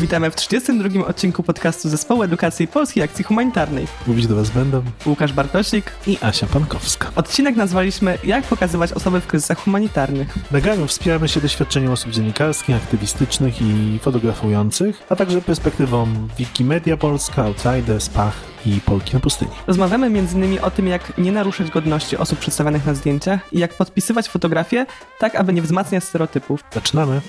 Witamy w 32. odcinku podcastu Zespołu Edukacji Polskiej Akcji Humanitarnej. Mówić do Was będą Łukasz Bartosik i Asia Pankowska. Odcinek nazwaliśmy Jak pokazywać osoby w kryzysach humanitarnych. Nagraniu wspieramy się doświadczeniem osób dziennikarskich, aktywistycznych i fotografujących, a także perspektywą Wikimedia Polska, Outriders, Pach i Polki na pustyni. Rozmawiamy m.in. o tym, jak nie naruszać godności osób przedstawionych na zdjęciach i jak podpisywać fotografie tak, aby nie wzmacniać stereotypów. Zaczynamy.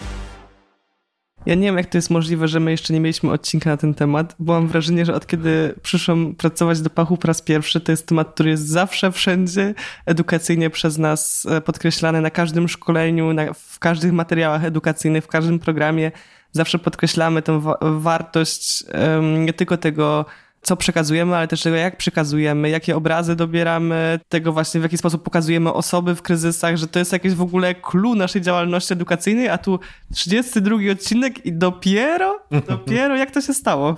Ja nie wiem, jak to jest możliwe, że my jeszcze nie mieliśmy odcinka na ten temat, bo mam wrażenie, że od kiedy przyszłam pracować do Pachu po raz pierwszy, to jest temat, który jest zawsze wszędzie edukacyjnie przez nas e, podkreślany na każdym szkoleniu, na, w każdych materiałach edukacyjnych, w każdym programie. Zawsze podkreślamy tę wa wartość um, nie tylko tego co przekazujemy, ale też tego, jak przekazujemy, jakie obrazy dobieramy, tego właśnie, w jaki sposób pokazujemy osoby w kryzysach, że to jest jakieś w ogóle clue naszej działalności edukacyjnej, a tu 32 odcinek i dopiero, dopiero jak to się stało?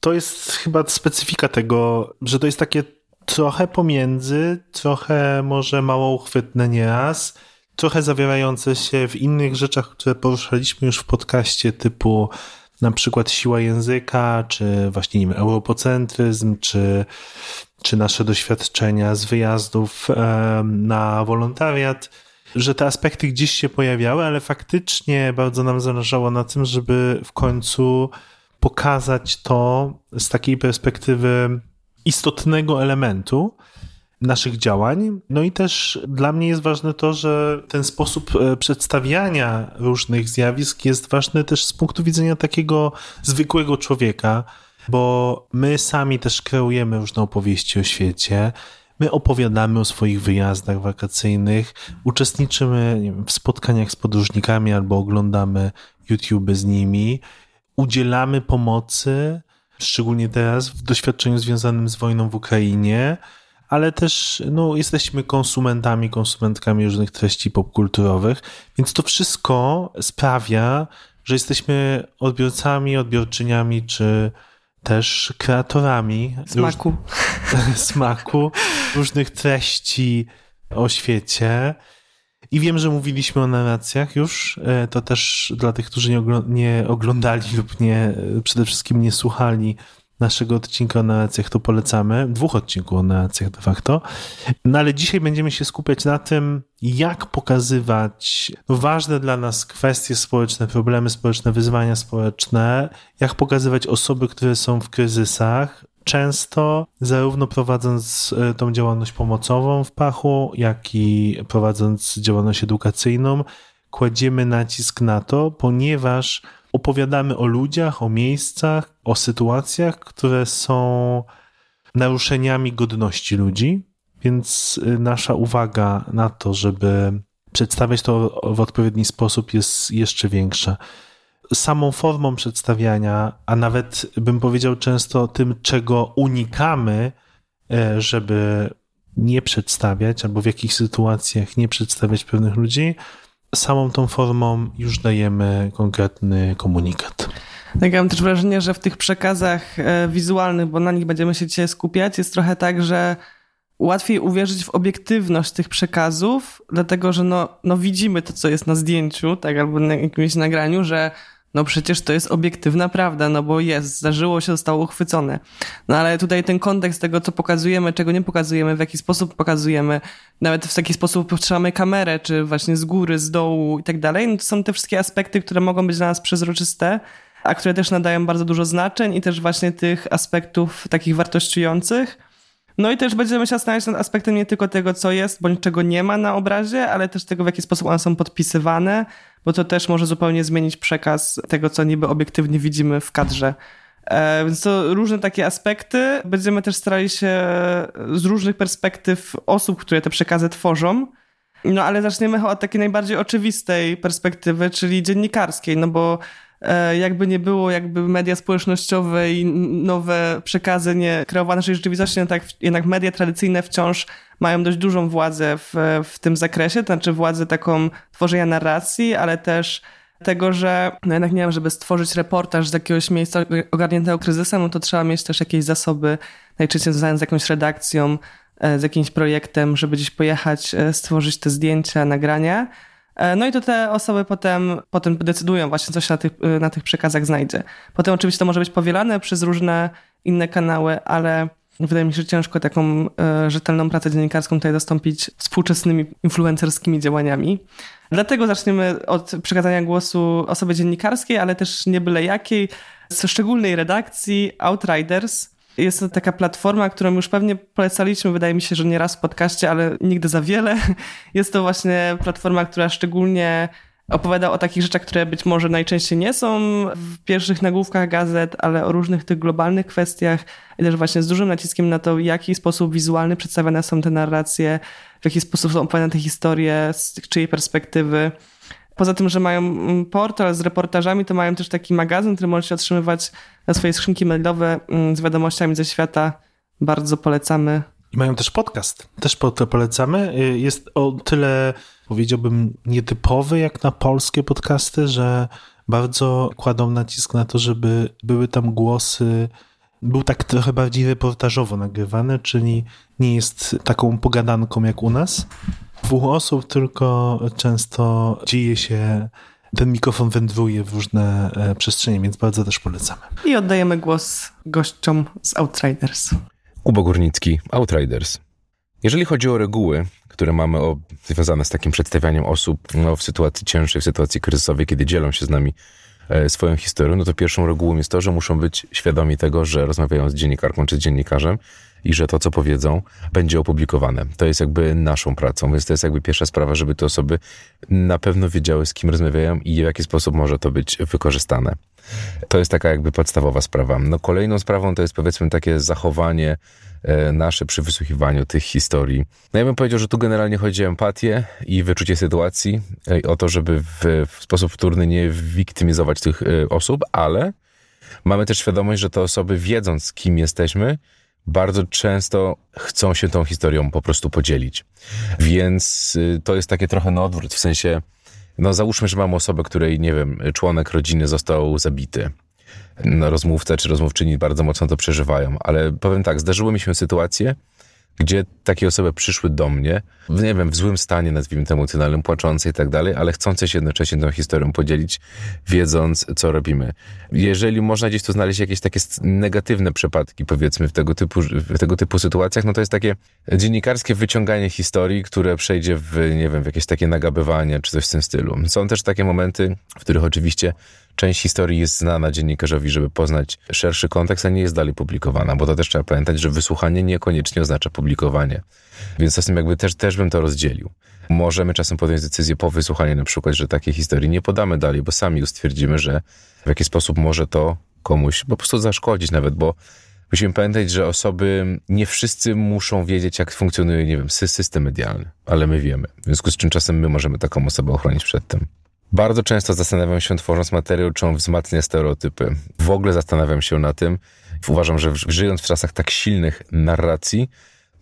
To jest chyba specyfika tego, że to jest takie trochę pomiędzy, trochę może mało uchwytne nieraz, trochę zawierające się w innych rzeczach, które poruszaliśmy już w podcaście typu na przykład siła języka, czy właśnie nie wiem, europocentryzm, czy, czy nasze doświadczenia z wyjazdów na wolontariat, że te aspekty gdzieś się pojawiały, ale faktycznie bardzo nam zależało na tym, żeby w końcu pokazać to z takiej perspektywy istotnego elementu, naszych działań. No i też dla mnie jest ważne to, że ten sposób e, przedstawiania różnych zjawisk jest ważny też z punktu widzenia takiego zwykłego człowieka, bo my sami też kreujemy różne opowieści o świecie. My opowiadamy o swoich wyjazdach wakacyjnych, uczestniczymy w spotkaniach z podróżnikami albo oglądamy YouTube z nimi, udzielamy pomocy, szczególnie teraz w doświadczeniu związanym z wojną w Ukrainie ale też no, jesteśmy konsumentami, konsumentkami różnych treści popkulturowych, więc to wszystko sprawia, że jesteśmy odbiorcami, odbiorczyniami, czy też kreatorami smaku, róż... smaku różnych treści o świecie. I wiem, że mówiliśmy o narracjach już. E, to też dla tych, którzy nie, nie oglądali lub nie przede wszystkim nie słuchali naszego odcinka o narracjach, to polecamy. Dwóch odcinków o narracjach de facto. No ale dzisiaj będziemy się skupiać na tym, jak pokazywać ważne dla nas kwestie społeczne, problemy społeczne, wyzwania społeczne, jak pokazywać osoby, które są w kryzysach, często zarówno prowadząc e, tą działalność pomocową w pachu, jak i prowadząc działalność edukacyjną, kładziemy nacisk na to, ponieważ opowiadamy o ludziach, o miejscach, o sytuacjach, które są naruszeniami godności ludzi, więc y, nasza uwaga na to, żeby przedstawiać to w odpowiedni sposób jest jeszcze większa. Samą formą przedstawiania, a nawet bym powiedział często tym, czego unikamy, e, żeby nie przedstawiać, albo w jakich sytuacjach nie przedstawiać pewnych ludzi, samą tą formą już dajemy konkretny komunikat. Tak, ja mam też wrażenie, że w tych przekazach e, wizualnych, bo na nich będziemy się dzisiaj skupiać, jest trochę tak, że łatwiej uwierzyć w obiektywność tych przekazów, dlatego że no, no widzimy to, co jest na zdjęciu, tak, albo na jakimś nagraniu, że no przecież to jest obiektywna prawda, no bo jest, zdarzyło się, zostało uchwycone. No ale tutaj ten kontekst tego, co pokazujemy, czego nie pokazujemy, w jaki sposób pokazujemy, nawet w taki sposób trzymamy kamerę, czy właśnie z góry, z dołu i tak dalej, no to są te wszystkie aspekty, które mogą być dla nas przezroczyste, a które też nadają bardzo dużo znaczeń i też właśnie tych aspektów takich wartościujących. No i też będziemy się zastanawiać nad aspektem nie tylko tego, co jest, bądź czego nie ma na obrazie, ale też tego, w jaki sposób one są podpisywane, bo to też może zupełnie zmienić przekaz tego, co niby obiektywnie widzimy w kadrze. E, więc to różne takie aspekty. Będziemy też starali się z różnych perspektyw osób, które te przekazy tworzą. No ale zaczniemy od takiej najbardziej oczywistej perspektywy, czyli dziennikarskiej, no bo jakby nie było, jakby media społecznościowe i nowe przekazy nie kreowane naszej rzeczywistości, no tak jednak media tradycyjne wciąż mają dość dużą władzę w, w tym zakresie, to znaczy władzę taką tworzenia narracji, ale też tego, że no jednak nie wiem, żeby stworzyć reportaż z jakiegoś miejsca ogarniętego kryzysem, no to trzeba mieć też jakieś zasoby, najczęściej związane z jakąś redakcją, e, z jakimś projektem, żeby gdzieś pojechać, e, stworzyć te zdjęcia, nagrania. E, no i to te osoby potem, potem decydują właśnie, co się na tych, na tych przekazach znajdzie. Potem oczywiście to może być powielane przez różne inne kanały, ale wydaje mi się, że ciężko taką e, rzetelną pracę dziennikarską tutaj zastąpić współczesnymi influencerskimi działaniami. Dlatego zaczniemy od przekazania głosu osobie dziennikarskiej, ale też nie byle jakiej, z szczególnej redakcji Outriders. Jest to taka platforma, którą już pewnie polecaliśmy, wydaje mi się, że nie raz w podcaście, ale nigdy za wiele. Jest to właśnie platforma, która szczególnie opowiada o takich rzeczach, które być może najczęściej nie są w pierwszych nagłówkach gazet, ale o różnych tych globalnych kwestiach i też właśnie z dużym naciskiem na to, w jaki sposób wizualny przedstawiane są te narracje, w jaki sposób są opowiadane te historie, z czyjej perspektywy. Poza tym, że mają mm, portal z reportażami, to mają też taki magazyn, który możecie otrzymywać na swoje skrzynki mailowe mm, z wiadomościami ze świata. Bardzo polecamy. I mają też podcast. Też polecamy. Y, jest o tyle, powiedziałbym, nietypowy jak na polskie podcasty, że bardzo kładą nacisk na to, żeby były tam głosy był tak trochę bardziej reportażowo nagrywany, czyli nie jest taką pogadanką jak u nas. Dwóch osób, tylko często dzieje się, ten mikrofon wędruje w różne e, przestrzenie, więc bardzo też polecamy. I oddajemy głos gościom z Outriders. Kuba Górnicki, Outriders. Jeżeli chodzi o reguły, które mamy o, związane z takim przedstawianiem osób no, w sytuacji cięższej, w sytuacji kryzysowej, kiedy dzielą się z nami E, swoją historię, no to pierwszą regułą jest to, że muszą być świadomi tego, że rozmawiają z dziennikarką czy z dziennikarzem i że to, co powiedzą, będzie opublikowane. To jest jakby naszą pracą, więc to jest jakby pierwsza sprawa, żeby te osoby na pewno wiedziały, z kim rozmawiają i w jaki sposób może to być wykorzystane. To jest taka jakby podstawowa sprawa. No kolejną sprawą to jest powiedzmy takie zachowanie e, nasze przy wysłuchiwaniu tych historii. No ja bym powiedział, że tu generalnie chodzi o empatię i wyczucie sytuacji, e, o to, żeby w, w sposób wtórny nie wiktymizować tych e, osób, ale mamy też świadomość, że te osoby wiedząc, kim jesteśmy, bardzo często chcą się tą historią po prostu podzielić. Więc to jest takie trochę na odwrót, w sensie no załóżmy, że mamy osobę, której, nie wiem, członek rodziny został zabity. No, rozmówca czy rozmówczyni bardzo mocno to przeżywają, ale powiem tak, zdarzyło mi się sytuację, gdzie takie osoby przyszły do mnie, w, nie wiem, w złym stanie, nazwijmy to emocjonalnym, płaczące i tak dalej, ale chcące się jednocześnie tą historią podzielić, wiedząc, co robimy. Jeżeli można gdzieś tu znaleźć jakieś takie negatywne przypadki, powiedzmy, w tego typu, w tego typu sytuacjach, no to jest takie dziennikarskie wyciąganie historii, które przejdzie w, nie wiem, w jakieś takie nagabywanie, czy coś w tym stylu. Są też takie momenty, w których oczywiście część historii jest znana dziennikarzowi, żeby poznać szerszy kontekst, a nie jest dalej publikowana, bo to też trzeba pamiętać, że wysłuchanie niekoniecznie oznacza publikowanie. Więc czasem jakby też, też bym to rozdzielił. Możemy czasem podjąć decyzję po wysłuchaniu na przykład, że takiej historii nie podamy dalej, bo sami już stwierdzimy, że w jakiś sposób może to komuś po prostu zaszkodzić nawet, bo musimy pamiętać, że osoby, nie wszyscy muszą wiedzieć, jak funkcjonuje, nie wiem, system medialny, ale my wiemy. W związku z czym czasem my możemy taką osobę ochronić przed tym. Bardzo często zastanawiam się, tworząc materiał, czy on wzmacnia stereotypy. W ogóle zastanawiam się na tym. Uważam, że żyjąc w czasach tak silnych narracji,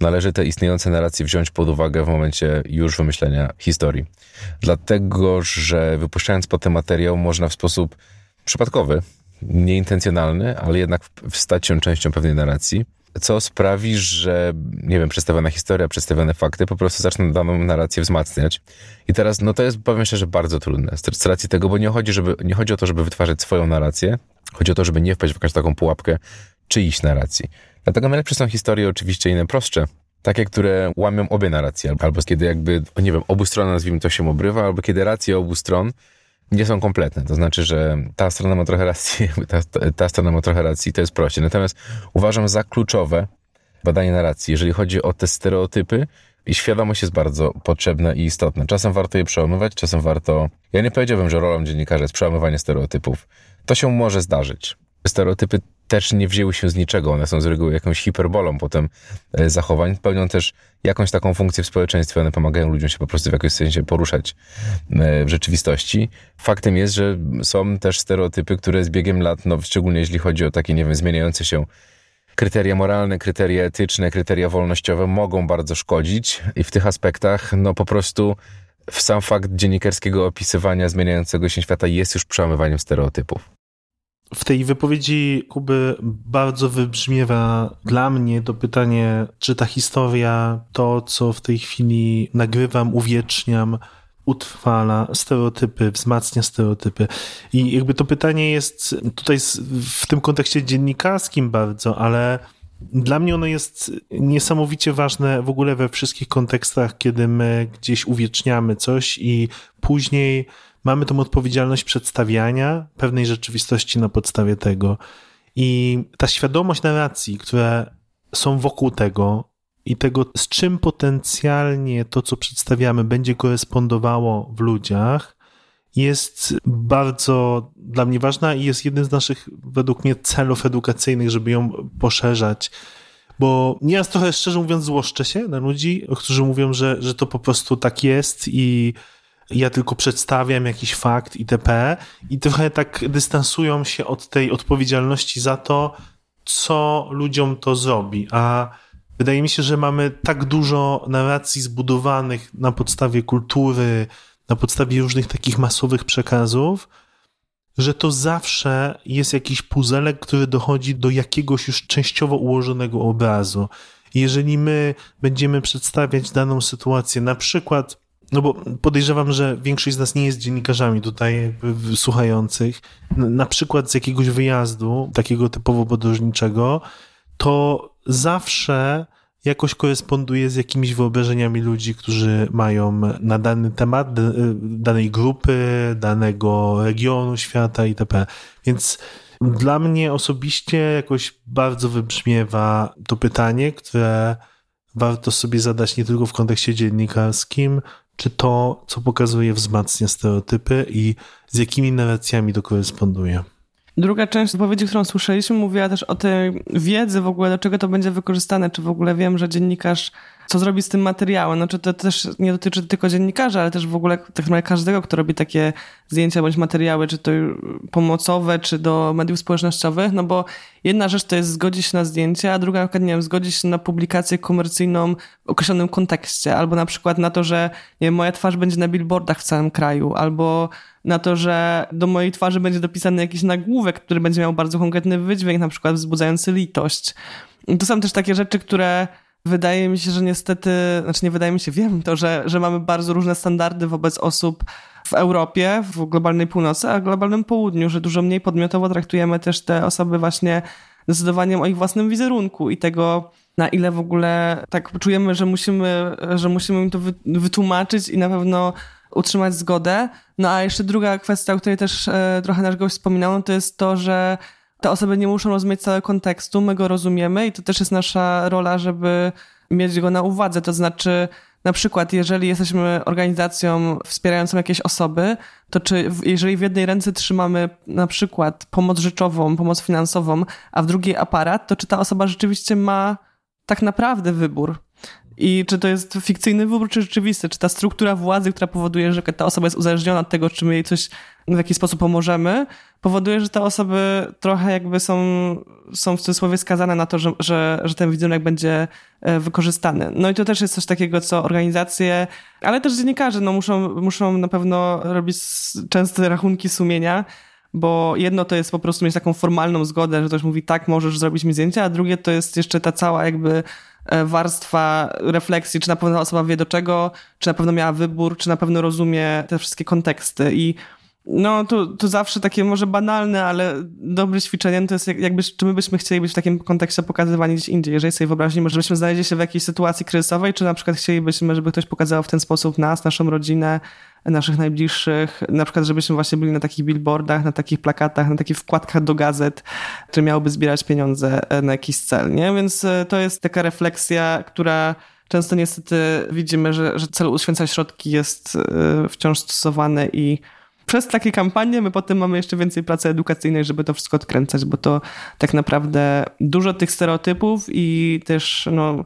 należy te istniejące narracje wziąć pod uwagę w momencie już wymyślenia historii. Dlatego, że wypuszczając potem materiał, można w sposób przypadkowy, nieintencjonalny, ale jednak stać się częścią pewnej narracji co sprawi, że, nie wiem, przedstawiona historia, przedstawione fakty po prostu zaczną daną narrację wzmacniać. I teraz, no to jest, powiem szczerze, bardzo trudne z racji tego, bo nie chodzi, żeby, nie chodzi o to, żeby wytwarzać swoją narrację, chodzi o to, żeby nie wpaść w jakąś taką pułapkę czyjś narracji. Dlatego najlepsze są historie oczywiście inne prostsze, takie, które łamią obie narracje, albo kiedy jakby, nie wiem, obu stron, nazwijmy to, się obrywa, albo kiedy racje obu stron nie są kompletne. To znaczy, że ta strona ma trochę racji, ta, ta strona ma trochę racji, to jest prościej. Natomiast uważam za kluczowe badanie narracji, jeżeli chodzi o te stereotypy, i świadomość jest bardzo potrzebna i istotna. Czasem warto je przełamywać, czasem warto. Ja nie powiedziałbym, że rolą dziennikarza jest przełamywanie stereotypów. To się może zdarzyć. Stereotypy też nie wzięły się z niczego. One są z reguły jakąś hiperbolą potem e, zachowań. Pełnią też jakąś taką funkcję w społeczeństwie. One pomagają ludziom się po prostu w jakimś sensie poruszać e, w rzeczywistości. Faktem jest, że są też stereotypy, które z biegiem lat, no szczególnie jeśli chodzi o takie, nie wiem, zmieniające się kryteria moralne, kryteria etyczne, kryteria wolnościowe mogą bardzo szkodzić i w tych aspektach, no po prostu w sam fakt dziennikarskiego opisywania zmieniającego się świata jest już przełamywaniem stereotypów w tej wypowiedzi Kuby bardzo wybrzmiewa dla mnie to pytanie, czy ta historia, to co w tej chwili nagrywam, uwieczniam, utrwala stereotypy, wzmacnia stereotypy. I jakby to pytanie jest tutaj w tym kontekście dziennikarskim bardzo, ale dla mnie ono jest niesamowicie ważne w ogóle we wszystkich kontekstach, kiedy my gdzieś uwieczniamy coś i później mamy tą odpowiedzialność przedstawiania pewnej rzeczywistości na podstawie tego. I ta świadomość narracji, które są wokół tego i tego, z czym potencjalnie to, co przedstawiamy, będzie korespondowało w ludziach, jest bardzo dla mnie ważna i jest jednym z naszych, według mnie, celów edukacyjnych, żeby ją poszerzać. Bo nieraz trochę, szczerze mówiąc, złoszczę się na ludzi, którzy mówią, że, że to po prostu tak jest i ja tylko przedstawiam jakiś fakt itp. I trochę tak dystansują się od tej odpowiedzialności za to, co ludziom to zrobi. A wydaje mi się, że mamy tak dużo narracji zbudowanych na podstawie kultury, na podstawie różnych takich masowych przekazów, że to zawsze jest jakiś puzelek, który dochodzi do jakiegoś już częściowo ułożonego obrazu. Jeżeli my będziemy przedstawiać daną sytuację, na przykład, no bo podejrzewam, że większość z nas nie jest dziennikarzami tutaj słuchających, na przykład z jakiegoś wyjazdu, takiego typowo podróżniczego, to zawsze jakoś koresponduje z jakimiś wyobrażeniami ludzi, którzy mają na dany temat, danej grupy, danego regionu świata itp. Więc dla mnie osobiście jakoś bardzo wybrzmiewa to pytanie, które warto sobie zadać nie tylko w kontekście dziennikarskim, czy to, co pokazuje, wzmacnia stereotypy i z jakimi narracjami to koresponduje. Druga część wypowiedzi, którą słyszeliśmy, mówiła też o tej wiedzy w ogóle, do czego to będzie wykorzystane. Czy w ogóle wiem, że dziennikarz co zrobi z tym materiałem. Znaczy to też nie dotyczy tylko dziennikarzy, ale też w ogóle tak naprawdę każdego, kto robi takie zdjęcia bądź materiały, czy to pomocowe, czy do mediów społecznościowych, no bo jedna rzecz to jest zgodzić się na zdjęcie, a druga nie wiem, zgodzić się na publikację komercyjną w określonym kontekście, albo na przykład na to, że nie wiem, moja twarz będzie na billboardach w całym kraju, albo na to, że do mojej twarzy będzie dopisany jakiś nagłówek, który będzie miał bardzo konkretny wydźwięk, na przykład wzbudzający litość. To są też takie rzeczy, które wydaje mi się, że niestety, znaczy nie wydaje mi się, wiem to, że, że mamy bardzo różne standardy wobec osób w Europie, w globalnej północy, a w globalnym południu, że dużo mniej podmiotowo traktujemy też te osoby właśnie decydowaniem o ich własnym wizerunku i tego, na ile w ogóle tak czujemy, że musimy, że musimy im to wytłumaczyć i na pewno utrzymać zgodę. No a jeszcze druga kwestia, o której też e, trochę nasz gość wspominał, no to jest to, że te osoby nie muszą rozumieć całego kontekstu, my go rozumiemy i to też jest nasza rola, żeby mieć go na uwadze. To znaczy, na przykład, jeżeli jesteśmy organizacją wspierającą jakieś osoby, to czy jeżeli w jednej ręce trzymamy na przykład pomoc rzeczową, pomoc finansową, a w drugiej aparat, to czy ta osoba rzeczywiście ma tak naprawdę wybór? I czy to jest fikcyjny wybór, czy rzeczywisty? Czy ta struktura władzy, która powoduje, że ta osoba jest uzależniona od tego, czy my jej coś w jakiś sposób pomożemy, powoduje, że te osoby trochę jakby są, są w cudzysłowie skazane na to, że, że, że ten wizerunek będzie e, wykorzystany. No i to też jest coś takiego, co organizacje, ale też dziennikarze no muszą, muszą na pewno robić częste rachunki sumienia, bo jedno to jest po prostu mieć taką formalną zgodę, że ktoś mówi tak, możesz zrobić mi zdjęcie, a drugie to jest jeszcze ta cała jakby warstwa refleksji, czy na pewno osoba wie do czego, czy na pewno miała wybór, czy na pewno rozumie te wszystkie konteksty. I no, to, to zawsze takie może banalne, ale dobre ćwiczenie to jest jakby, czy my byśmy chcieli być w takim kontekście pokazywani gdzieś indziej. Jeżeli sobie wyobrazimy, żebyśmy znaleźli się w jakiejś sytuacji kryzysowej, czy na przykład chcielibyśmy, żeby ktoś pokazał w ten sposób nas, naszą rodzinę, naszych najbliższych, na przykład żebyśmy właśnie byli na takich billboardach, na takich plakatach, na takich wkładkach do gazet, które miałyby zbierać pieniądze e, na jakiś cel, nie? Więc e, to jest taka refleksja, która często niestety widzimy, że, że cel uświęca środki jest e, wciąż stosowany i przez takie kampanie my potem mamy jeszcze więcej pracy edukacyjnej, żeby to wszystko odkręcać, bo to tak naprawdę dużo tych stereotypów i też no,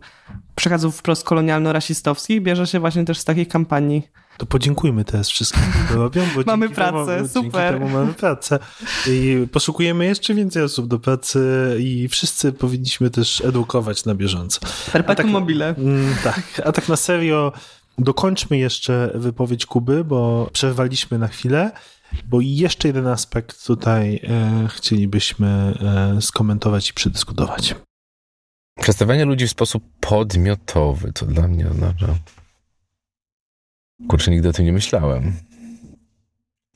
przekazów wprost kolonialno-rasistowskich bierze się właśnie też z takich kampanii to podziękujmy teraz wszystkim, którzy robią, bo mamy pracę, temu, super. Dzięki temu mamy pracę. I poszukujemy jeszcze więcej osób do pracy i wszyscy powinniśmy też edukować na bieżąco. Perpetuum tak, mobile. Mm, tak, a tak na serio dokończmy jeszcze wypowiedź Kuby, bo przerwaliśmy na chwilę. Bo jeszcze jeden aspekt tutaj e, chcielibyśmy e, skomentować i przedyskutować. Przedstawianie ludzi w sposób podmiotowy, to dla mnie oznacza Kurczę, nigdy o tym nie myślałem.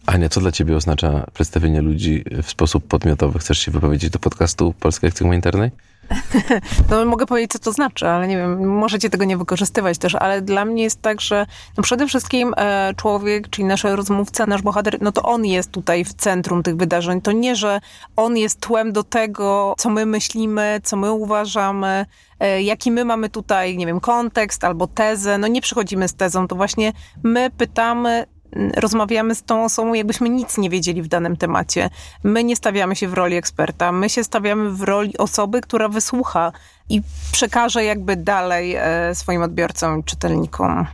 Ania, co dla ciebie oznacza przedstawienie ludzi w sposób podmiotowy? Chcesz się wypowiedzieć do podcastu Polskiej Akcji Humanitarnej? No mogę powiedzieć, co to znaczy, ale nie wiem, możecie tego nie wykorzystywać też, ale dla mnie jest tak, że no przede wszystkim e, człowiek, czyli nasz rozmówca, nasz bohater, no to on jest tutaj w centrum tych wydarzeń. To nie, że on jest tłem do tego, co my myślimy, co my uważamy, e, jaki my mamy tutaj, nie wiem, kontekst albo tezę. No nie przychodzimy z tezą, to właśnie my pytamy, rozmawiamy z tą osobą, jakbyśmy nic nie wiedzieli w danym temacie. My nie stawiamy się w roli eksperta, my się stawiamy w roli osoby, która wysłucha i przekaże jakby dalej e, swoim odbiorcom, czytelnikom.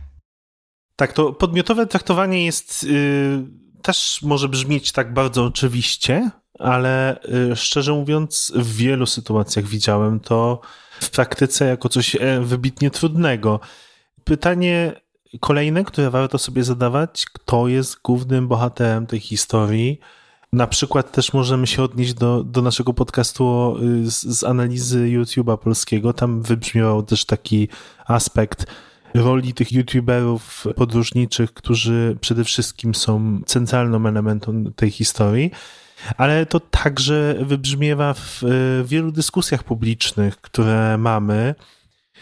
Tak, to podmiotowe traktowanie jest yy, też może brzmieć tak bardzo oczywiście, ale yy, szczerze mówiąc, w wielu sytuacjach widziałem to w praktyce jako coś e, wybitnie trudnego. Pytanie Kolejne, które warto sobie zadawać, kto jest głównym bohaterem tej historii. Na przykład też możemy się odnieść do, do naszego podcastu z, z analizy YouTube'a polskiego. Tam wybrzmiał też taki aspekt roli tych YouTuberów podróżniczych, którzy przede wszystkim są centralnym elementem tej historii. Ale to także wybrzmiewa w wielu dyskusjach publicznych, które mamy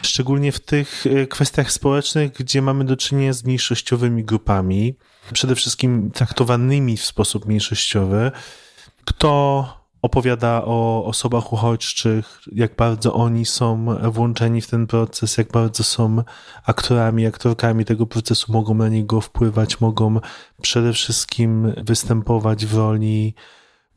Szczególnie w tych e, kwestiach społecznych, gdzie mamy do czynienia z mniejszościowymi grupami, przede wszystkim traktowanymi w sposób mniejszościowy. Kto opowiada o osobach uchodźczych, jak bardzo oni są włączeni w ten proces, jak bardzo są aktorami, aktorkami tego procesu, mogą na niego wpływać, mogą przede wszystkim występować w roli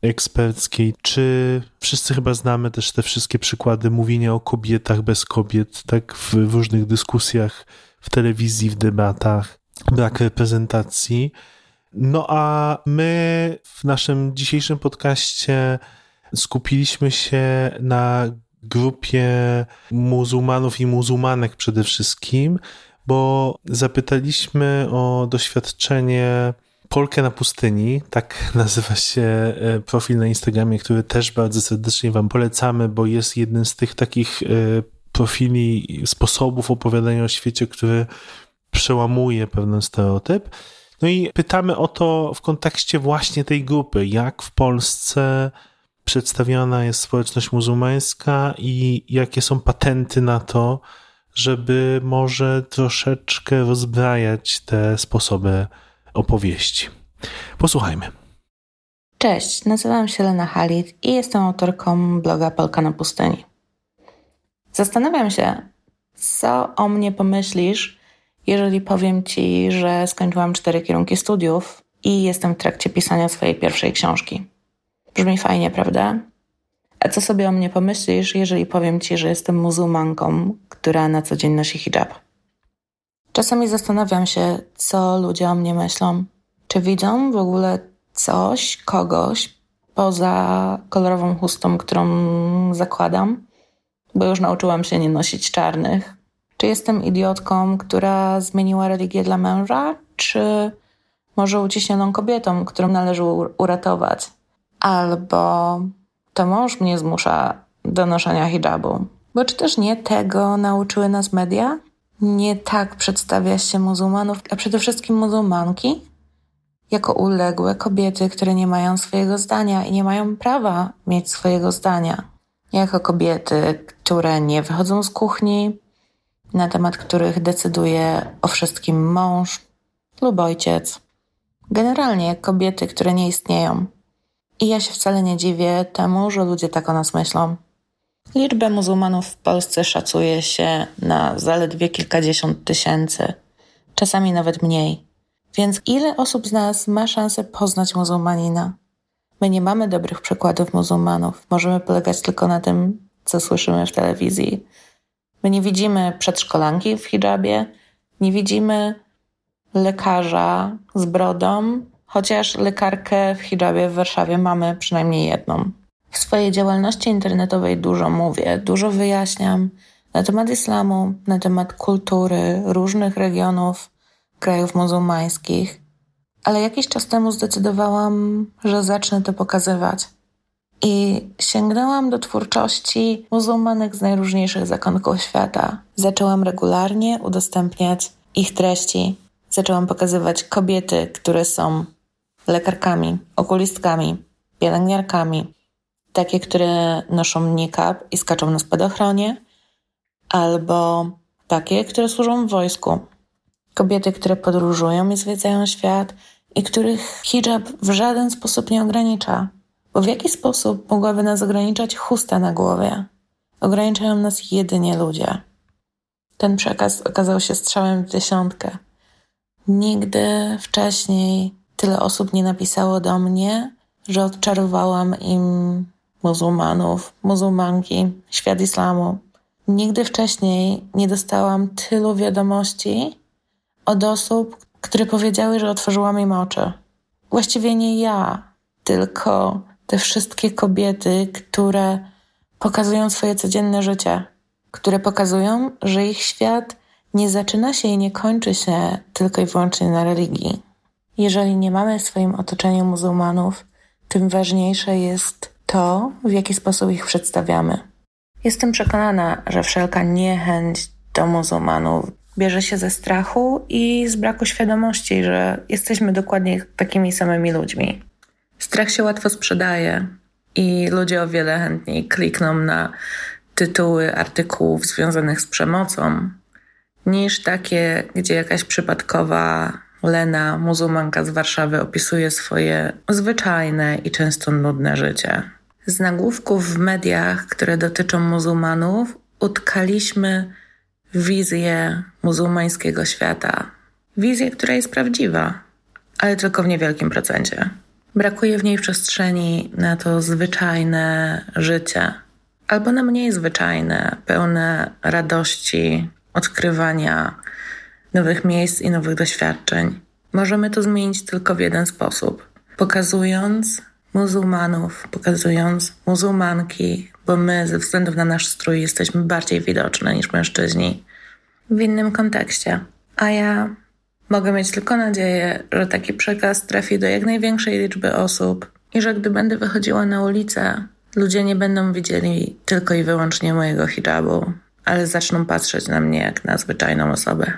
eksperckiej. Czy wszyscy chyba znamy też te wszystkie przykłady mówienia o kobietach bez kobiet, tak w, różnych dyskusjach, w telewizji, w debatach, brak reprezentacji. No a my w naszym dzisiejszym podcaście skupiliśmy się na grupie muzułmanów i muzułmanek przede wszystkim, bo zapytaliśmy o doświadczenie Polkę na pustyni, tak nazywa się e, profil na Instagramie, który też bardzo serdecznie Wam polecamy, bo jest jednym z tych takich e, profili, sposobów opowiadania o świecie, który przełamuje pewien stereotyp. No i pytamy o to w kontekście właśnie tej grupy, jak w Polsce przedstawiona jest społeczność muzułmańska i jakie są patenty na to, żeby może troszeczkę rozbrajać te sposoby opowieści. Posłuchajmy. Cześć, nazywam się Lena Halit i jestem autorką bloga Polka na pustyni. Zastanawiam się, co o mnie pomyślisz, jeżeli powiem ci, że skończyłam cztery kierunki studiów i jestem w trakcie pisania swojej pierwszej książki. Brzmi fajnie, prawda? A co sobie o mnie pomyślisz, jeżeli powiem ci, że jestem muzułmanką, która na co dzień nosi hijab? Czasami zastanawiam się, co ludzie o mnie myślą. Czy widzą w ogóle coś, kogoś poza kolorową chustą, którą zakładam? Bo już nauczyłam się nie nosić czarnych. Czy jestem idiotką, która zmieniła religię dla męża? Czy może uciśnioną kobietą, którą należy uratować? Albo to mąż mnie zmusza do noszenia hijabu? Bo czy też nie tego nauczyły nas media? Nie tak przedstawia się muzułmanów, a przede wszystkim muzułmanki, jako uległe kobiety, które nie mają swojego zdania i nie mają prawa mieć swojego zdania. Jako kobiety, które nie wychodzą z kuchni, na temat których decyduje o wszystkim mąż lub ojciec. Generalnie kobiety, które nie istnieją. I ja się wcale nie dziwię temu, że ludzie tak o nas myślą. Liczbę muzułmanów w Polsce szacuje się na zaledwie kilkadziesiąt tysięcy, czasami nawet mniej. Więc ile osób z nas ma szansę poznać muzułmanina? My nie mamy dobrych przykładów muzułmanów. Możemy polegać tylko na tym, co słyszymy w telewizji. My nie widzimy przedszkolanki w hijabie, nie widzimy lekarza z brodą, chociaż lekarkę w hijabie w Warszawie mamy przynajmniej jedną. W swojej działalności internetowej dużo mówię, dużo wyjaśniam na temat islamu, na temat kultury różnych regionów, krajów muzułmańskich, ale jakiś czas temu zdecydowałam, że zacznę to pokazywać. I sięgnęłam do twórczości muzułmanek z najróżniejszych zakątków świata. Zaczęłam regularnie udostępniać ich treści. zaczęłam pokazywać kobiety, które są lekarkami, okulistkami, pielęgniarkami, takie, które noszą niqab i skaczą na spadochronie, albo takie, które służą w wojsku. Kobiety, które podróżują i zwiedzają świat i których hijab w żaden sposób nie ogranicza. Bo w jaki sposób mogłaby nas ograniczać chusta na głowie? Ograniczają nas jedynie ludzie. Ten przekaz okazał się strzałem w dziesiątkę. Nigdy wcześniej tyle osób nie napisało do mnie, że odczarowałam im muzułmanów, muzułmanki, świat islamu. Nigdy wcześniej nie dostałam tylu wiadomości od osób, które powiedziały, że otworzyłam im oczy. Właściwie nie ja, tylko te wszystkie kobiety, które pokazują swoje codzienne życie, które pokazują, że ich świat nie zaczyna się i nie kończy się tylko i wyłącznie na religii. Jeżeli nie mamy w swoim otoczeniu muzułmanów, tym ważniejsze jest to, w jaki sposób ich przedstawiamy. Jestem przekonana, że wszelka niechęć do muzułmanów bierze się ze strachu i z braku świadomości, że jesteśmy dokładnie takimi samymi ludźmi. Strach się łatwo sprzedaje i ludzie o wiele chętniej klikną na tytuły artykułów związanych z przemocą, niż takie, gdzie jakaś przypadkowa Lena, muzułmanka z Warszawy, opisuje swoje zwyczajne i często nudne życie. Z nagłówków w mediach, które dotyczą muzułmanów, utkaliśmy wizję muzułmańskiego świata. Wizję, która jest prawdziwa, ale tylko w niewielkim procencie. Brakuje w niej przestrzeni na to zwyczajne życie, albo na mniej zwyczajne, pełne radości, odkrywania nowych miejsc i nowych doświadczeń. Możemy to zmienić tylko w jeden sposób: pokazując muzułmanów, pokazując muzułmanki, bo my ze względu na nasz strój jesteśmy bardziej widoczne niż mężczyźni w innym kontekście. A ja mogę mieć tylko nadzieję, że taki przekaz trafi do jak największej liczby osób i że gdy będę wychodziła na ulicę, ludzie nie będą widzieli tylko i wyłącznie mojego hijabu, ale zaczną patrzeć na mnie jak na zwyczajną osobę.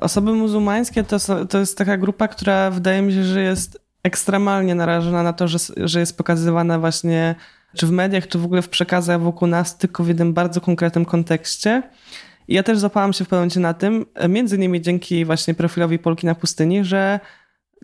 Osoby muzułmańskie to, to jest taka grupa, która wydaje mi się, że jest ekstremalnie narażona na to, że, że jest pokazywana właśnie czy w mediach, czy w ogóle w przekazach wokół nas tylko w jednym bardzo konkretnym kontekście. I ja też zapałam się w pewnym momencie na tym, między innymi dzięki właśnie profilowi Polki na pustyni, że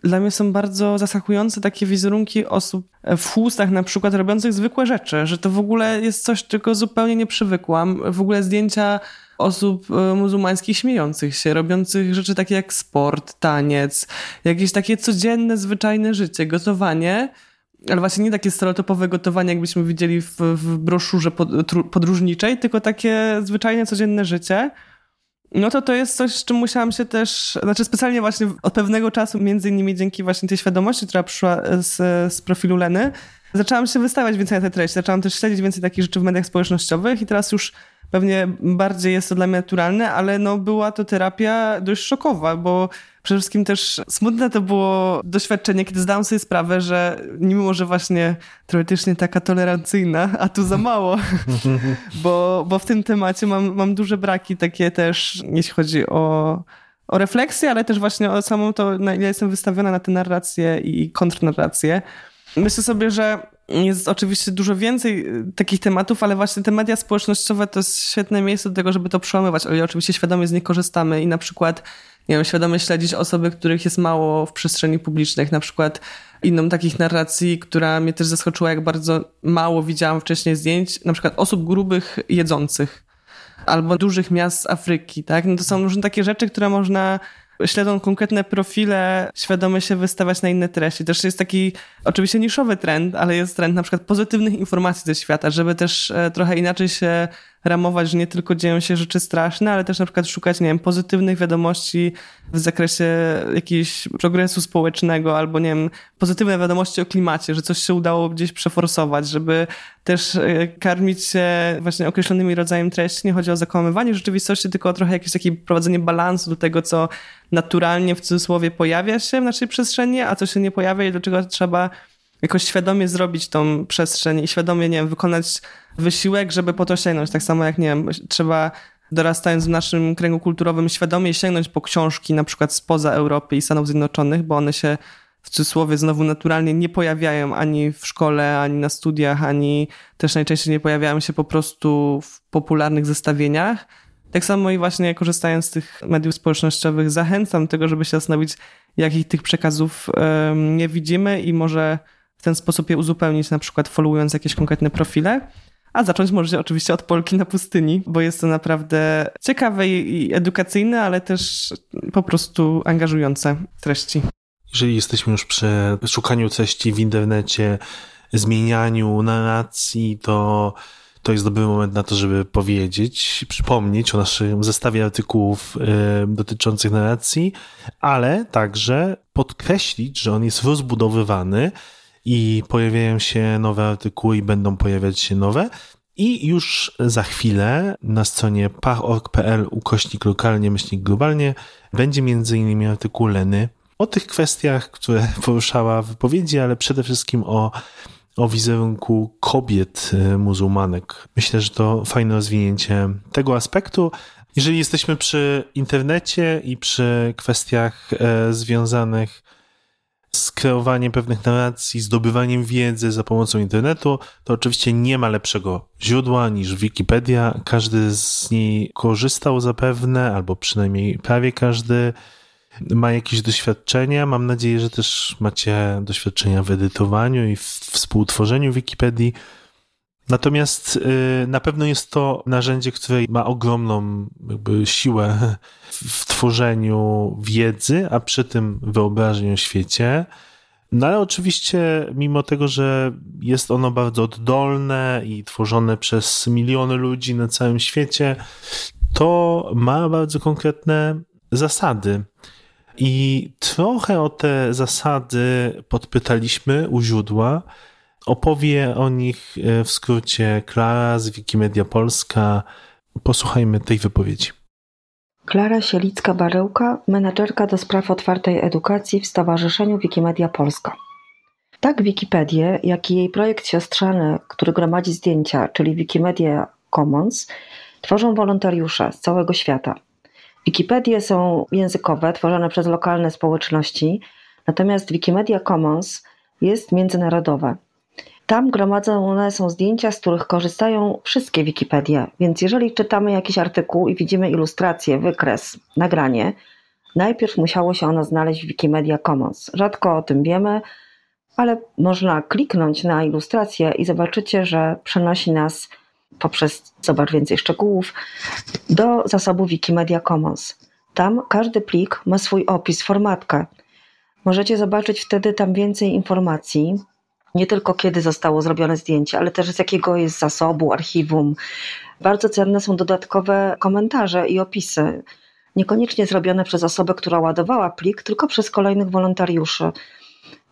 dla mnie są bardzo zaskakujące takie wizerunki osób w chustach na przykład robiących zwykłe rzeczy, że to w ogóle jest coś, czego zupełnie nie przywykłam. W ogóle zdjęcia osób e, muzułmańskich śmiejących się, robiących rzeczy takie jak sport, taniec, jakieś takie codzienne, zwyczajne życie, gotowanie, ale właśnie nie takie stereotypowe gotowanie, jakbyśmy widzieli w, w broszurze podróżniczej, tylko takie zwyczajne, codzienne życie. No to to jest coś, z czym musiałam się też, znaczy specjalnie właśnie od pewnego czasu, między innymi dzięki właśnie tej świadomości, która przyszła z, z profilu Leny, zaczęłam się wystawiać więcej na te treści, zaczęłam też śledzić więcej takich rzeczy w mediach społecznościowych i teraz już pewnie bardziej jest to dla mnie naturalne, ale no była to terapia dość szokowa, bo przede wszystkim też smutne to było doświadczenie, kiedy zdałam sobie sprawę, że mimo, że właśnie teoretycznie taka tolerancyjna, a tu za mało, bo, bo w tym temacie mam, mam duże braki takie też, jeśli chodzi o, o refleksję, ale też właśnie o samą to, na ile jestem wystawiona na te narracje i kontrnarracje. Myślę sobie, że jest oczywiście dużo więcej y, takich tematów, ale właśnie te media społecznościowe to jest świetne miejsce do tego, żeby to przełamywać, ale oczywiście świadomie z nich korzystamy i na przykład nie wiem, świadomie śledzić osoby, których jest mało w przestrzeni publicznej, na przykład inną takich narracji, która mnie też zaskoczyła, jak bardzo mało widziałam wcześniej zdjęć, na przykład osób grubych jedzących albo dużych miast z Afryki, tak? No to są różne takie rzeczy, które można śledzą konkretne profile, świadomie się wystawiać na inne treści. Też jest taki oczywiście niszowy trend, ale jest trend na przykład pozytywnych informacji ze świata, żeby też e, trochę inaczej się ramować, że nie tylko dzieją się rzeczy straszne, ale też na przykład szukać, nie wiem, pozytywnych wiadomości w zakresie jakiegoś progresu społecznego albo, nie wiem, pozytywne wiadomości o klimacie, że coś się udało gdzieś przeforsować, żeby też e, karmić się właśnie określonymi rodzajami treści. Nie chodzi o zakłamywanie rzeczywistości, tylko o trochę jakieś takie prowadzenie balansu do tego, co naturalnie w cudzysłowie pojawia się w naszej przestrzeni, a co się nie pojawia i do czego trzeba jakoś świadomie zrobić tą przestrzeń i świadomie, nie wiem, wykonać wysiłek, żeby po to sięgnąć. Tak samo jak, nie wiem, trzeba dorastając w naszym kręgu kulturowym, świadomie sięgnąć po książki na przykład spoza Europy i Stanów Zjednoczonych, bo one się w cudzysłowie znowu naturalnie nie pojawiają ani w szkole, ani na studiach, ani też najczęściej nie pojawiają się po prostu w popularnych zestawieniach. Tak samo i właśnie korzystając z tych mediów społecznościowych, zachęcam do tego, żeby się zastanowić, jakich tych przekazów nie widzimy i może w ten sposób je uzupełnić, na przykład followując jakieś konkretne profile. A zacząć możecie oczywiście od Polki na pustyni, bo jest to naprawdę ciekawe i edukacyjne, ale też po prostu angażujące treści. Jeżeli jesteśmy już przy szukaniu treści w internecie, zmienianiu narracji, to to jest dobry moment na to, żeby powiedzieć, przypomnieć o naszym zestawie artykułów y, dotyczących narracji, ale także podkreślić, że on jest rozbudowywany i pojawiają się nowe artykuły i będą pojawiać się nowe. I już za chwilę na stronie par.org.pl ukośnik lokalnie, myślnik globalnie będzie między innymi artykuł Leny o tych kwestiach, które poruszała w wypowiedzi, ale przede wszystkim o, o wizerunku kobiet e, muzułmanek. Myślę, że to fajne rozwinięcie tego aspektu. Jeżeli jesteśmy przy internecie i przy kwestiach e, związanych z kreowaniem pewnych narracji, zdobywaniem wiedzy za pomocą internetu, to oczywiście nie ma lepszego źródła niż Wikipedia. Każdy z niej korzystał zapewne, albo przynajmniej prawie każdy ma jakieś doświadczenia. Mam nadzieję, że też macie doświadczenia w edytowaniu i w współtworzeniu Wikipedii. Natomiast y, na pewno jest to narzędzie, które ma ogromną siłę w tworzeniu wiedzy, a przy tym wyobrażeń o świecie. No ale oczywiście, mimo tego, że jest ono bardzo oddolne i tworzone przez miliony ludzi na całym świecie, to ma bardzo konkretne zasady. I trochę o te zasady podpytaliśmy u źródła. Opowie o nich e, w skrócie Klara z Wikimedia Polska. Posłuchajmy tej wypowiedzi. Klara Sielicka-Barełka, menedżerka do spraw otwartej edukacji w Stowarzyszeniu Wikimedia Polska. Tak Wikipedię, jak i jej projekt siostrzany, który gromadzi zdjęcia, czyli Wikimedia Commons, tworzą wolontariusze z całego świata. Wikipedie są językowe, tworzone przez lokalne społeczności, natomiast Wikimedia Commons jest międzynarodowe. Tam gromadzone są zdjęcia, z których korzystają wszystkie Wikipedie, więc jeżeli czytamy jakiś artykuł i widzimy ilustrację, wykres, nagranie, najpierw musiało się ono znaleźć w Wikimedia Commons. Rzadko o tym wiemy, ale można kliknąć na ilustrację i zobaczycie, że przenosi nas poprzez zobacz więcej szczegółów do zasobu Wikimedia Commons. Tam każdy plik ma swój opis, formatkę. Możecie zobaczyć wtedy tam więcej informacji, nie tylko kiedy zostało zrobione zdjęcie, ale też z jakiego jest zasobu, archiwum. Bardzo cenne są dodatkowe komentarze i opisy. Niekoniecznie zrobione przez osobę, która ładowała plik, tylko przez kolejnych wolontariuszy,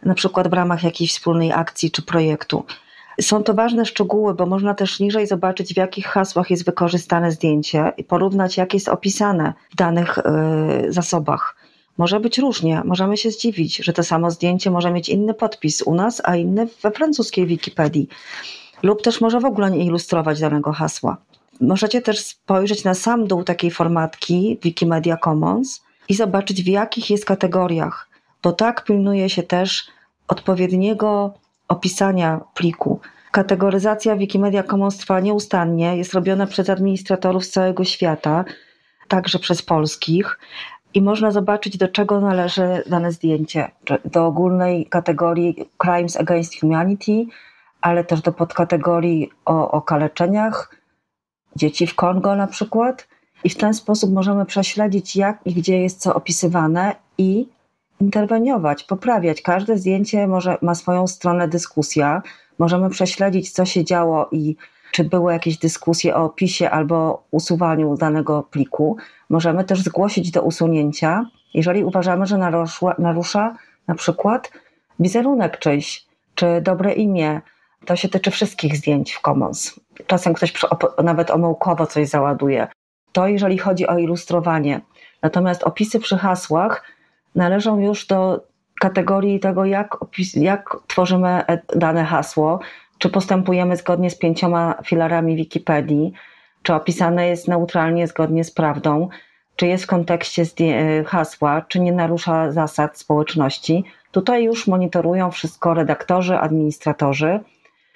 na przykład w ramach jakiejś wspólnej akcji czy projektu. Są to ważne szczegóły, bo można też niżej zobaczyć, w jakich hasłach jest wykorzystane zdjęcie i porównać, jak jest opisane w danych yy, zasobach. Może być różnie, możemy się zdziwić, że to samo zdjęcie może mieć inny podpis u nas, a inny we francuskiej Wikipedii. Lub też może w ogóle nie ilustrować danego hasła. Możecie też spojrzeć na sam dół takiej formatki Wikimedia Commons i zobaczyć, w jakich jest kategoriach, bo tak pilnuje się też odpowiedniego opisania pliku. Kategoryzacja Wikimedia Commons trwa nieustannie, jest robiona przez administratorów z całego świata, także przez polskich i można zobaczyć, do czego należy dane zdjęcie. Do ogólnej kategorii Crimes Against Humanity, ale też do podkategorii o okaleczeniach dzieci w Kongo na przykład. I w ten sposób możemy prześledzić, jak i gdzie jest co opisywane i interweniować, poprawiać. Każde zdjęcie może, ma swoją stronę dyskusja. Możemy prześledzić, co się działo i czy były jakieś dyskusje o opisie albo usuwaniu danego pliku. Możemy też zgłosić do usunięcia, jeżeli uważamy, że narusza, narusza na przykład wizerunek czyjś, czy dobre imię. To się tyczy wszystkich zdjęć w Commons. Czasem ktoś nawet omyłkowo coś załaduje. To jeżeli chodzi o ilustrowanie. Natomiast opisy przy hasłach należą już do kategorii tego, jak, jak tworzymy dane hasło, czy postępujemy zgodnie z pięcioma filarami Wikipedii, czy opisane jest neutralnie, zgodnie z prawdą, czy jest w kontekście hasła, czy nie narusza zasad społeczności. Tutaj już monitorują wszystko redaktorzy, administratorzy,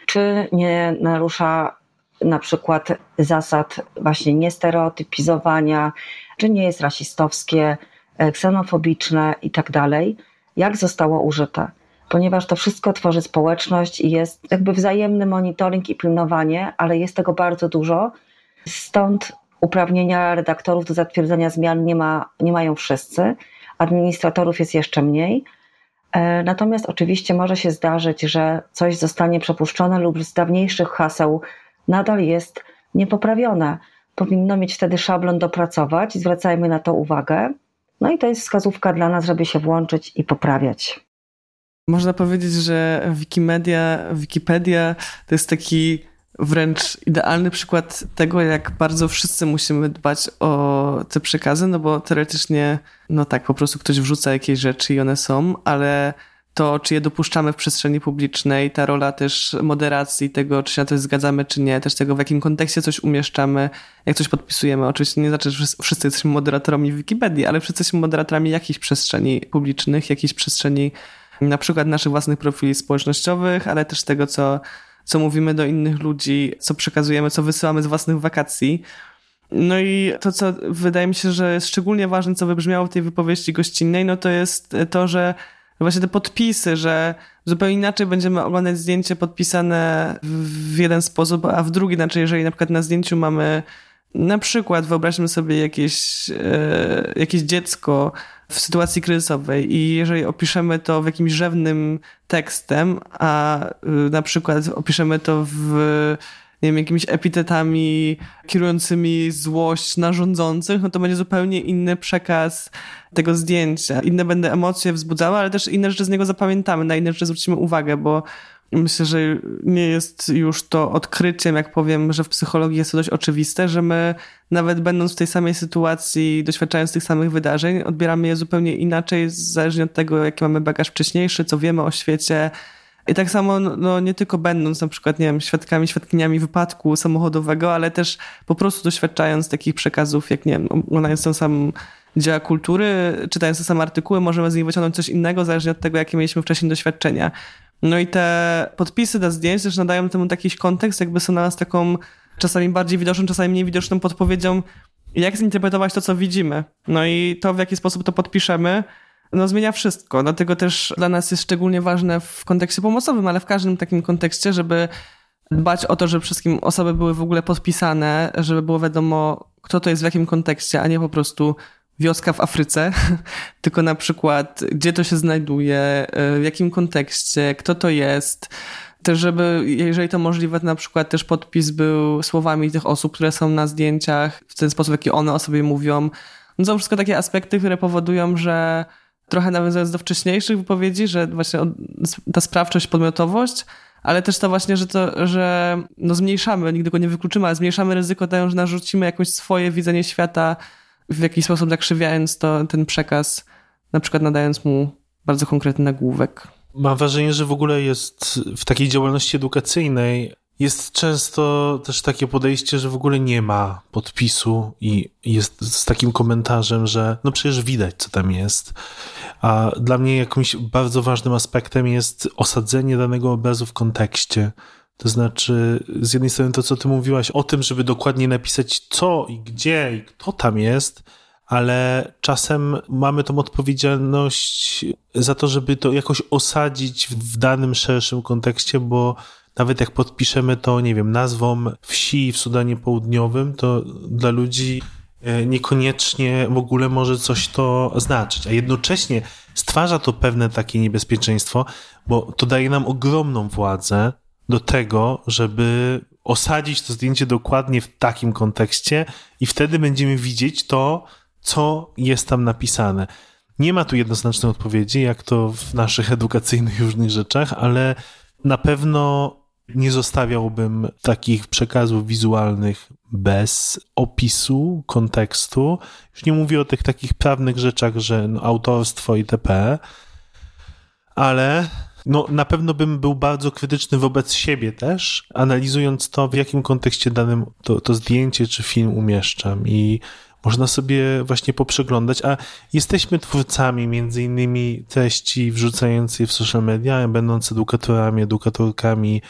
czy nie narusza na przykład zasad właśnie niestereotypizowania, czy nie jest rasistowskie, e, ksenofobiczne tak dalej, jak zostało użyte. Ponieważ to wszystko tworzy społeczność i jest jakby wzajemny monitoring i pilnowanie, ale jest tego bardzo dużo. Stąd uprawnienia redaktorów do zatwierdzenia zmian nie, ma, nie mają wszyscy, administratorów jest jeszcze mniej. E, natomiast oczywiście może się zdarzyć, że coś zostanie przepuszczone lub z dawniejszych haseł nadal jest niepoprawione. Powinno mieć wtedy szablon dopracować, zwracajmy na to uwagę. No i to jest wskazówka dla nas, żeby się włączyć i poprawiać. Można powiedzieć, że Wikimedia, Wikipedia to jest taki wręcz idealny przykład tego, jak bardzo wszyscy musimy dbać o te przekazy, no bo teoretycznie, no tak, po prostu ktoś wrzuca jakieś rzeczy i one są, ale to, czy je dopuszczamy w przestrzeni publicznej, ta rola też moderacji, tego, czy się na to zgadzamy, czy nie, też tego, w jakim kontekście coś umieszczamy, jak coś podpisujemy. Oczywiście nie znaczy, że wszyscy jesteśmy moderatorami Wikipedii, ale wszyscy jesteśmy moderatorami jakichś przestrzeni publicznych, jakiejś przestrzeni na przykład naszych własnych profili społecznościowych, ale też tego, co, co mówimy do innych ludzi, co przekazujemy, co wysyłamy z własnych wakacji. No i to, co wydaje mi się, że jest szczególnie ważne, co wybrzmiało w tej wypowiedzi gościnnej, no to jest to, że właśnie te podpisy, że zupełnie inaczej będziemy oglądać zdjęcie podpisane w jeden sposób, a w drugi, znaczy jeżeli na przykład na zdjęciu mamy na przykład wyobraźmy sobie jakieś, e, jakieś dziecko w sytuacji kryzysowej i jeżeli opiszemy to w jakimś rzewnym tekstem, a e, na przykład opiszemy to w nie wiem, jakimiś epitetami kierującymi złość na rządzących, no to będzie zupełnie inny przekaz tego zdjęcia. Inne będą emocje wzbudzały, ale też inne rzeczy z niego zapamiętamy, na inne rzeczy zwrócimy uwagę, bo myślę, że nie jest już to odkryciem, jak powiem, że w psychologii jest to dość oczywiste, że my nawet będąc w tej samej sytuacji, doświadczając tych samych wydarzeń, odbieramy je zupełnie inaczej, zależnie od tego, jaki mamy bagaż wcześniejszy, co wiemy o świecie, i tak samo, no, no, nie tylko będąc na przykład, nie wiem, świadkami, świadkiniami wypadku samochodowego, ale też po prostu doświadczając takich przekazów, jak nie wiem, oglądając ten sam dzieła kultury, czytając te same artykuły, możemy z nich wyciągnąć coś innego, zależnie od tego, jakie mieliśmy wcześniej doświadczenia. No i te podpisy do zdjęć też nadają temu jakiś kontekst, jakby są na nas taką czasami bardziej widoczną, czasami mniej widoczną podpowiedzią, jak zinterpretować to, co widzimy. No i to, w jaki sposób to podpiszemy, no, zmienia wszystko. Dlatego też dla nas jest szczególnie ważne w kontekście pomocowym, ale w każdym takim kontekście, żeby dbać o to, żeby wszystkim osoby były w ogóle podpisane, żeby było wiadomo, kto to jest w jakim kontekście, a nie po prostu wioska w Afryce, tylko na przykład gdzie to się znajduje, w jakim kontekście, kto to jest. Też, żeby, jeżeli to możliwe, to na przykład też podpis był słowami tych osób, które są na zdjęciach, w ten sposób, jaki one o sobie mówią. No to wszystko takie aspekty, które powodują, że trochę nawiązując do wcześniejszych wypowiedzi, że właśnie ta sprawczość, podmiotowość, ale też to właśnie, że to, że no zmniejszamy, nigdy go nie wykluczymy, ale zmniejszamy ryzyko tego, że narzucimy jakieś swoje widzenie świata, w jakiś sposób zakrzywiając to, ten przekaz, na przykład nadając mu bardzo konkretny nagłówek. Mam wrażenie, że w ogóle jest w takiej działalności edukacyjnej jest często też takie podejście, że w ogóle nie ma podpisu i jest z takim komentarzem, że no przecież widać, co tam jest. A dla mnie jakimś bardzo ważnym aspektem jest osadzenie danego obrazu w kontekście. To znaczy, z jednej strony to, co ty mówiłaś o tym, żeby dokładnie napisać co i gdzie i kto tam jest, ale czasem mamy tą odpowiedzialność za to, żeby to jakoś osadzić w danym szerszym kontekście, bo nawet jak podpiszemy to, nie wiem, nazwą wsi w Sudanie Południowym, to dla ludzi e, niekoniecznie w ogóle może coś to znaczyć, a jednocześnie stwarza to pewne takie niebezpieczeństwo, bo to daje nam ogromną władzę do tego, żeby osadzić to zdjęcie dokładnie w takim kontekście i wtedy będziemy widzieć to, co jest tam napisane. Nie ma tu jednoznacznej odpowiedzi, jak to w naszych edukacyjnych różnych rzeczach, ale na pewno nie zostawiałbym takich przekazów wizualnych bez opisu, kontekstu. Już nie mówię o tych takich prawnych rzeczach, że no, autorstwo itp., ale no na pewno bym był bardzo krytyczny wobec siebie też, analizując to, w jakim kontekście danym to, to zdjęcie czy film umieszczam i można sobie właśnie poprzeglądać, a jesteśmy twórcami między innymi treści wrzucającej w social media, będąc edukatorami, edukatorkami,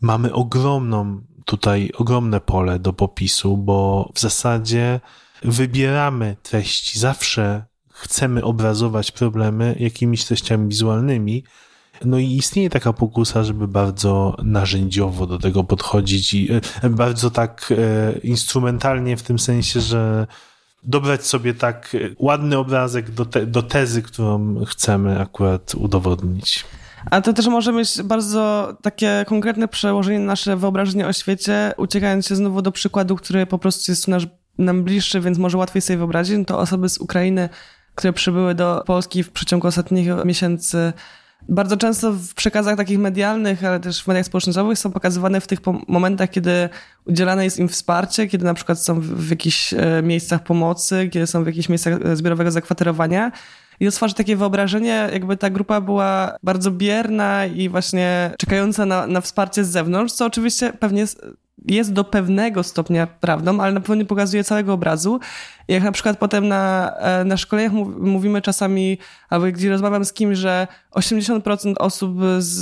mamy ogromną tutaj, ogromne pole do popisu, bo w zasadzie wybieramy treści, zawsze chcemy obrazować problemy jakimiś treściami wizualnymi, no i istnieje taka pokusa, żeby bardzo narzędziowo do tego podchodzić i e, bardzo tak e, instrumentalnie w tym sensie, że dobrać sobie tak e, ładny obrazek do, te, do tezy, którą chcemy akurat udowodnić. A to też może mieć bardzo takie konkretne przełożenie na nasze wyobrażenie o świecie, uciekając się znowu do przykładu, który po prostu jest nasz, nam bliższy, więc może łatwiej sobie wyobrazić. No to osoby z Ukrainy, które przybyły do Polski w przeciągu ostatnich miesięcy, bardzo często w przekazach takich medialnych, ale też w mediach społecznościowych są pokazywane w tych momentach, kiedy udzielane jest im wsparcie, kiedy na przykład są w jakichś e, miejscach pomocy, kiedy są w jakichś miejscach e, zbiorowego zakwaterowania. I stwarza takie wyobrażenie, jakby ta grupa była bardzo bierna i właśnie czekająca na, na wsparcie z zewnątrz, co oczywiście pewnie jest, do pewnego stopnia prawdą, ale na pewno nie pokazuje całego obrazu. Jak na przykład potem na, e, na szkoleniach mówimy czasami, albo gdzie rozmawiam z kimś, że 80% osób z,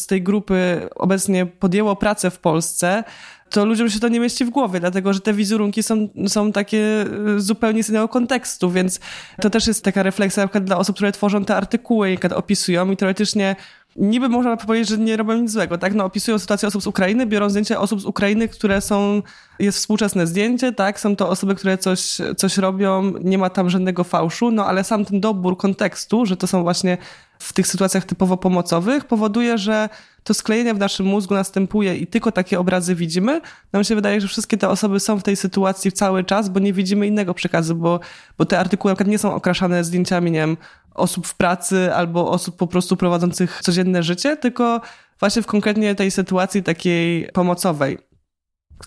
z tej grupy obecnie podjęło pracę w Polsce, to ludziom się to nie mieści w głowie, dlatego że te wizerunki są, są takie e, zupełnie z innego kontekstu, więc to też jest taka refleksja na przykład dla osób, które tworzą te artykuły, opisują i teoretycznie niby można powiedzieć, że nie robią nic złego, tak? No, opisują sytuację osób z Ukrainy, biorą zdjęcia osób z Ukrainy, które są, jest współczesne zdjęcie, tak? Są to osoby, które coś, coś robią, nie ma tam żadnego fałszu, no ale sam ten dobór kontekstu, że to są właśnie w tych sytuacjach typowo pomocowych, powoduje, że to sklejenie w naszym mózgu następuje i tylko takie obrazy widzimy. Nam się wydaje, że wszystkie te osoby są w tej sytuacji cały czas, bo nie widzimy innego przekazu, bo, bo te artykuły na nie są okraszane zdjęciami, nie wiem, osób w pracy albo osób po prostu prowadzących codzienne życie, tylko właśnie w konkretnie tej sytuacji takiej pomocowej.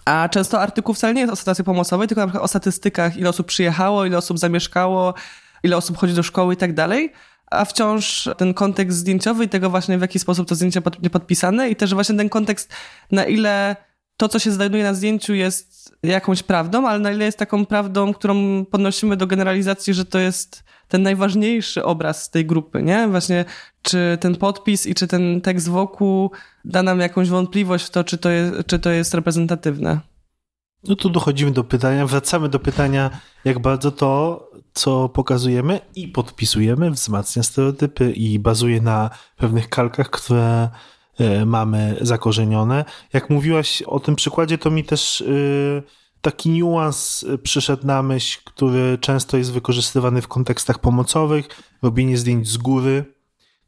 A często artykuł wcale nie jest o sytuacji pomocowej, tylko na przykład o statystykach, ile osób przyjechało, ile osób zamieszkało, ile osób chodzi do szkoły i tak dalej. A wciąż ten kontekst zdjęciowy i tego właśnie w jaki sposób to zdjęcie pod, podpisane i też właśnie ten kontekst, na ile to, co się znajduje na zdjęciu jest jakąś prawdą, ale na ile jest taką prawdą, którą podnosimy do generalizacji, że to jest ten najważniejszy obraz tej grupy, nie? Właśnie, czy ten podpis i czy ten tekst wokół da nam jakąś wątpliwość w to, czy to jest, czy to jest reprezentatywne. No tu dochodzimy do pytania, wracamy do pytania, jak bardzo to, co pokazujemy i podpisujemy, wzmacnia stereotypy i bazuje na pewnych kalkach, które mamy zakorzenione. Jak mówiłaś o tym przykładzie, to mi też yy, taki niuans y, przyszedł na myśl, który często jest wykorzystywany w kontekstach pomocowych, robienie zdjęć z góry.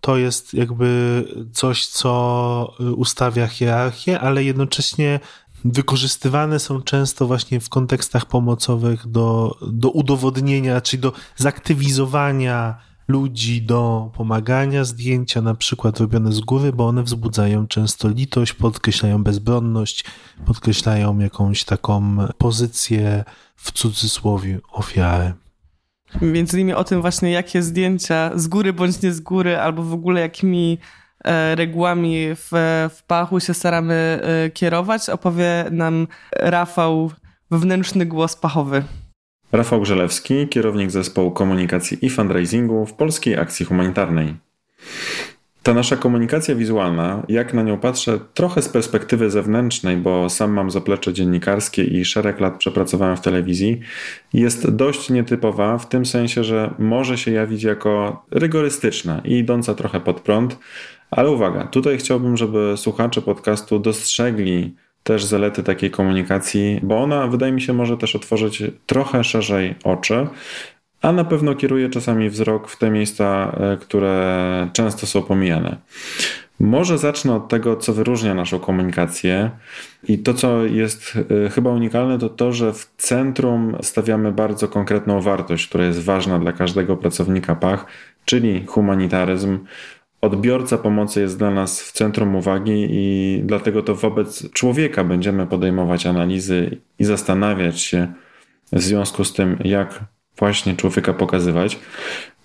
To jest jakby coś, co y, ustawia hierarchię, ale jednocześnie wykorzystywane są często właśnie w kontekstach pomocowych do, do udowodnienia, czyli do zaktywizowania ludzi do pomagania, zdjęcia na przykład robione z góry, bo one wzbudzają często litość, podkreślają bezbronność, podkreślają jakąś taką pozycję w cudzysłowie ofiary. Między innymi o tym właśnie, jakie zdjęcia z góry bądź nie z góry, albo w ogóle jakimi e, regułami w, w pachu się staramy e, kierować, opowie nam Rafał, wewnętrzny głos pachowy. Rafał Grzelewski, kierownik zespołu komunikacji i fundraisingu w Polskiej Akcji Humanitarnej. Ta nasza komunikacja wizualna, jak na nią patrzę trochę z perspektywy zewnętrznej, bo sam mam zaplecze dziennikarskie i szereg lat przepracowałem w telewizji, jest dość nietypowa w tym sensie, że może się jawić jako rygorystyczna i idąca trochę pod prąd, ale uwaga, tutaj chciałbym, żeby słuchacze podcastu dostrzegli też zalety takiej komunikacji, bo ona wydaje mi się może też otworzyć trochę szerzej oczy, a na pewno kieruje czasami wzrok w te miejsca, e, które często są pomijane. Może zacznę od tego, co wyróżnia naszą komunikację. I to, co jest e, chyba unikalne, to to, że w centrum stawiamy bardzo konkretną wartość, która jest ważna dla każdego pracownika PACH, czyli humanitaryzm, odbiorca pomocy jest dla nas w centrum uwagi i dlatego to wobec człowieka będziemy podejmować analizy i zastanawiać się w związku z tym, jak właśnie człowieka pokazywać.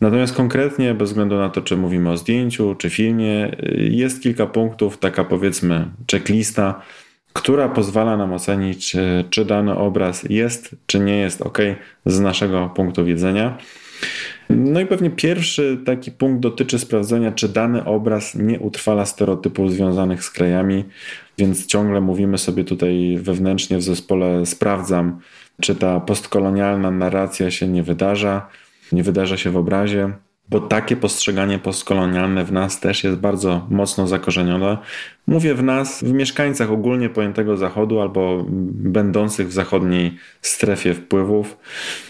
Natomiast konkretnie, bez względu na to, czy mówimy o zdjęciu, czy filmie, jest kilka punktów, taka powiedzmy checklista, która pozwala nam ocenić, czy, czy dany obraz jest, czy nie jest ok z naszego punktu widzenia. No i pewnie pierwszy taki punkt dotyczy sprawdzenia, czy dany obraz nie utrwala stereotypów związanych z krajami, więc ciągle mówimy sobie tutaj wewnętrznie w zespole sprawdzam, czy ta postkolonialna narracja się nie wydarza, nie wydarza się w obrazie bo takie postrzeganie postkolonialne w nas też jest bardzo mocno zakorzenione. Mówię w nas, w mieszkańcach ogólnie pojętego Zachodu albo będących w zachodniej strefie wpływów.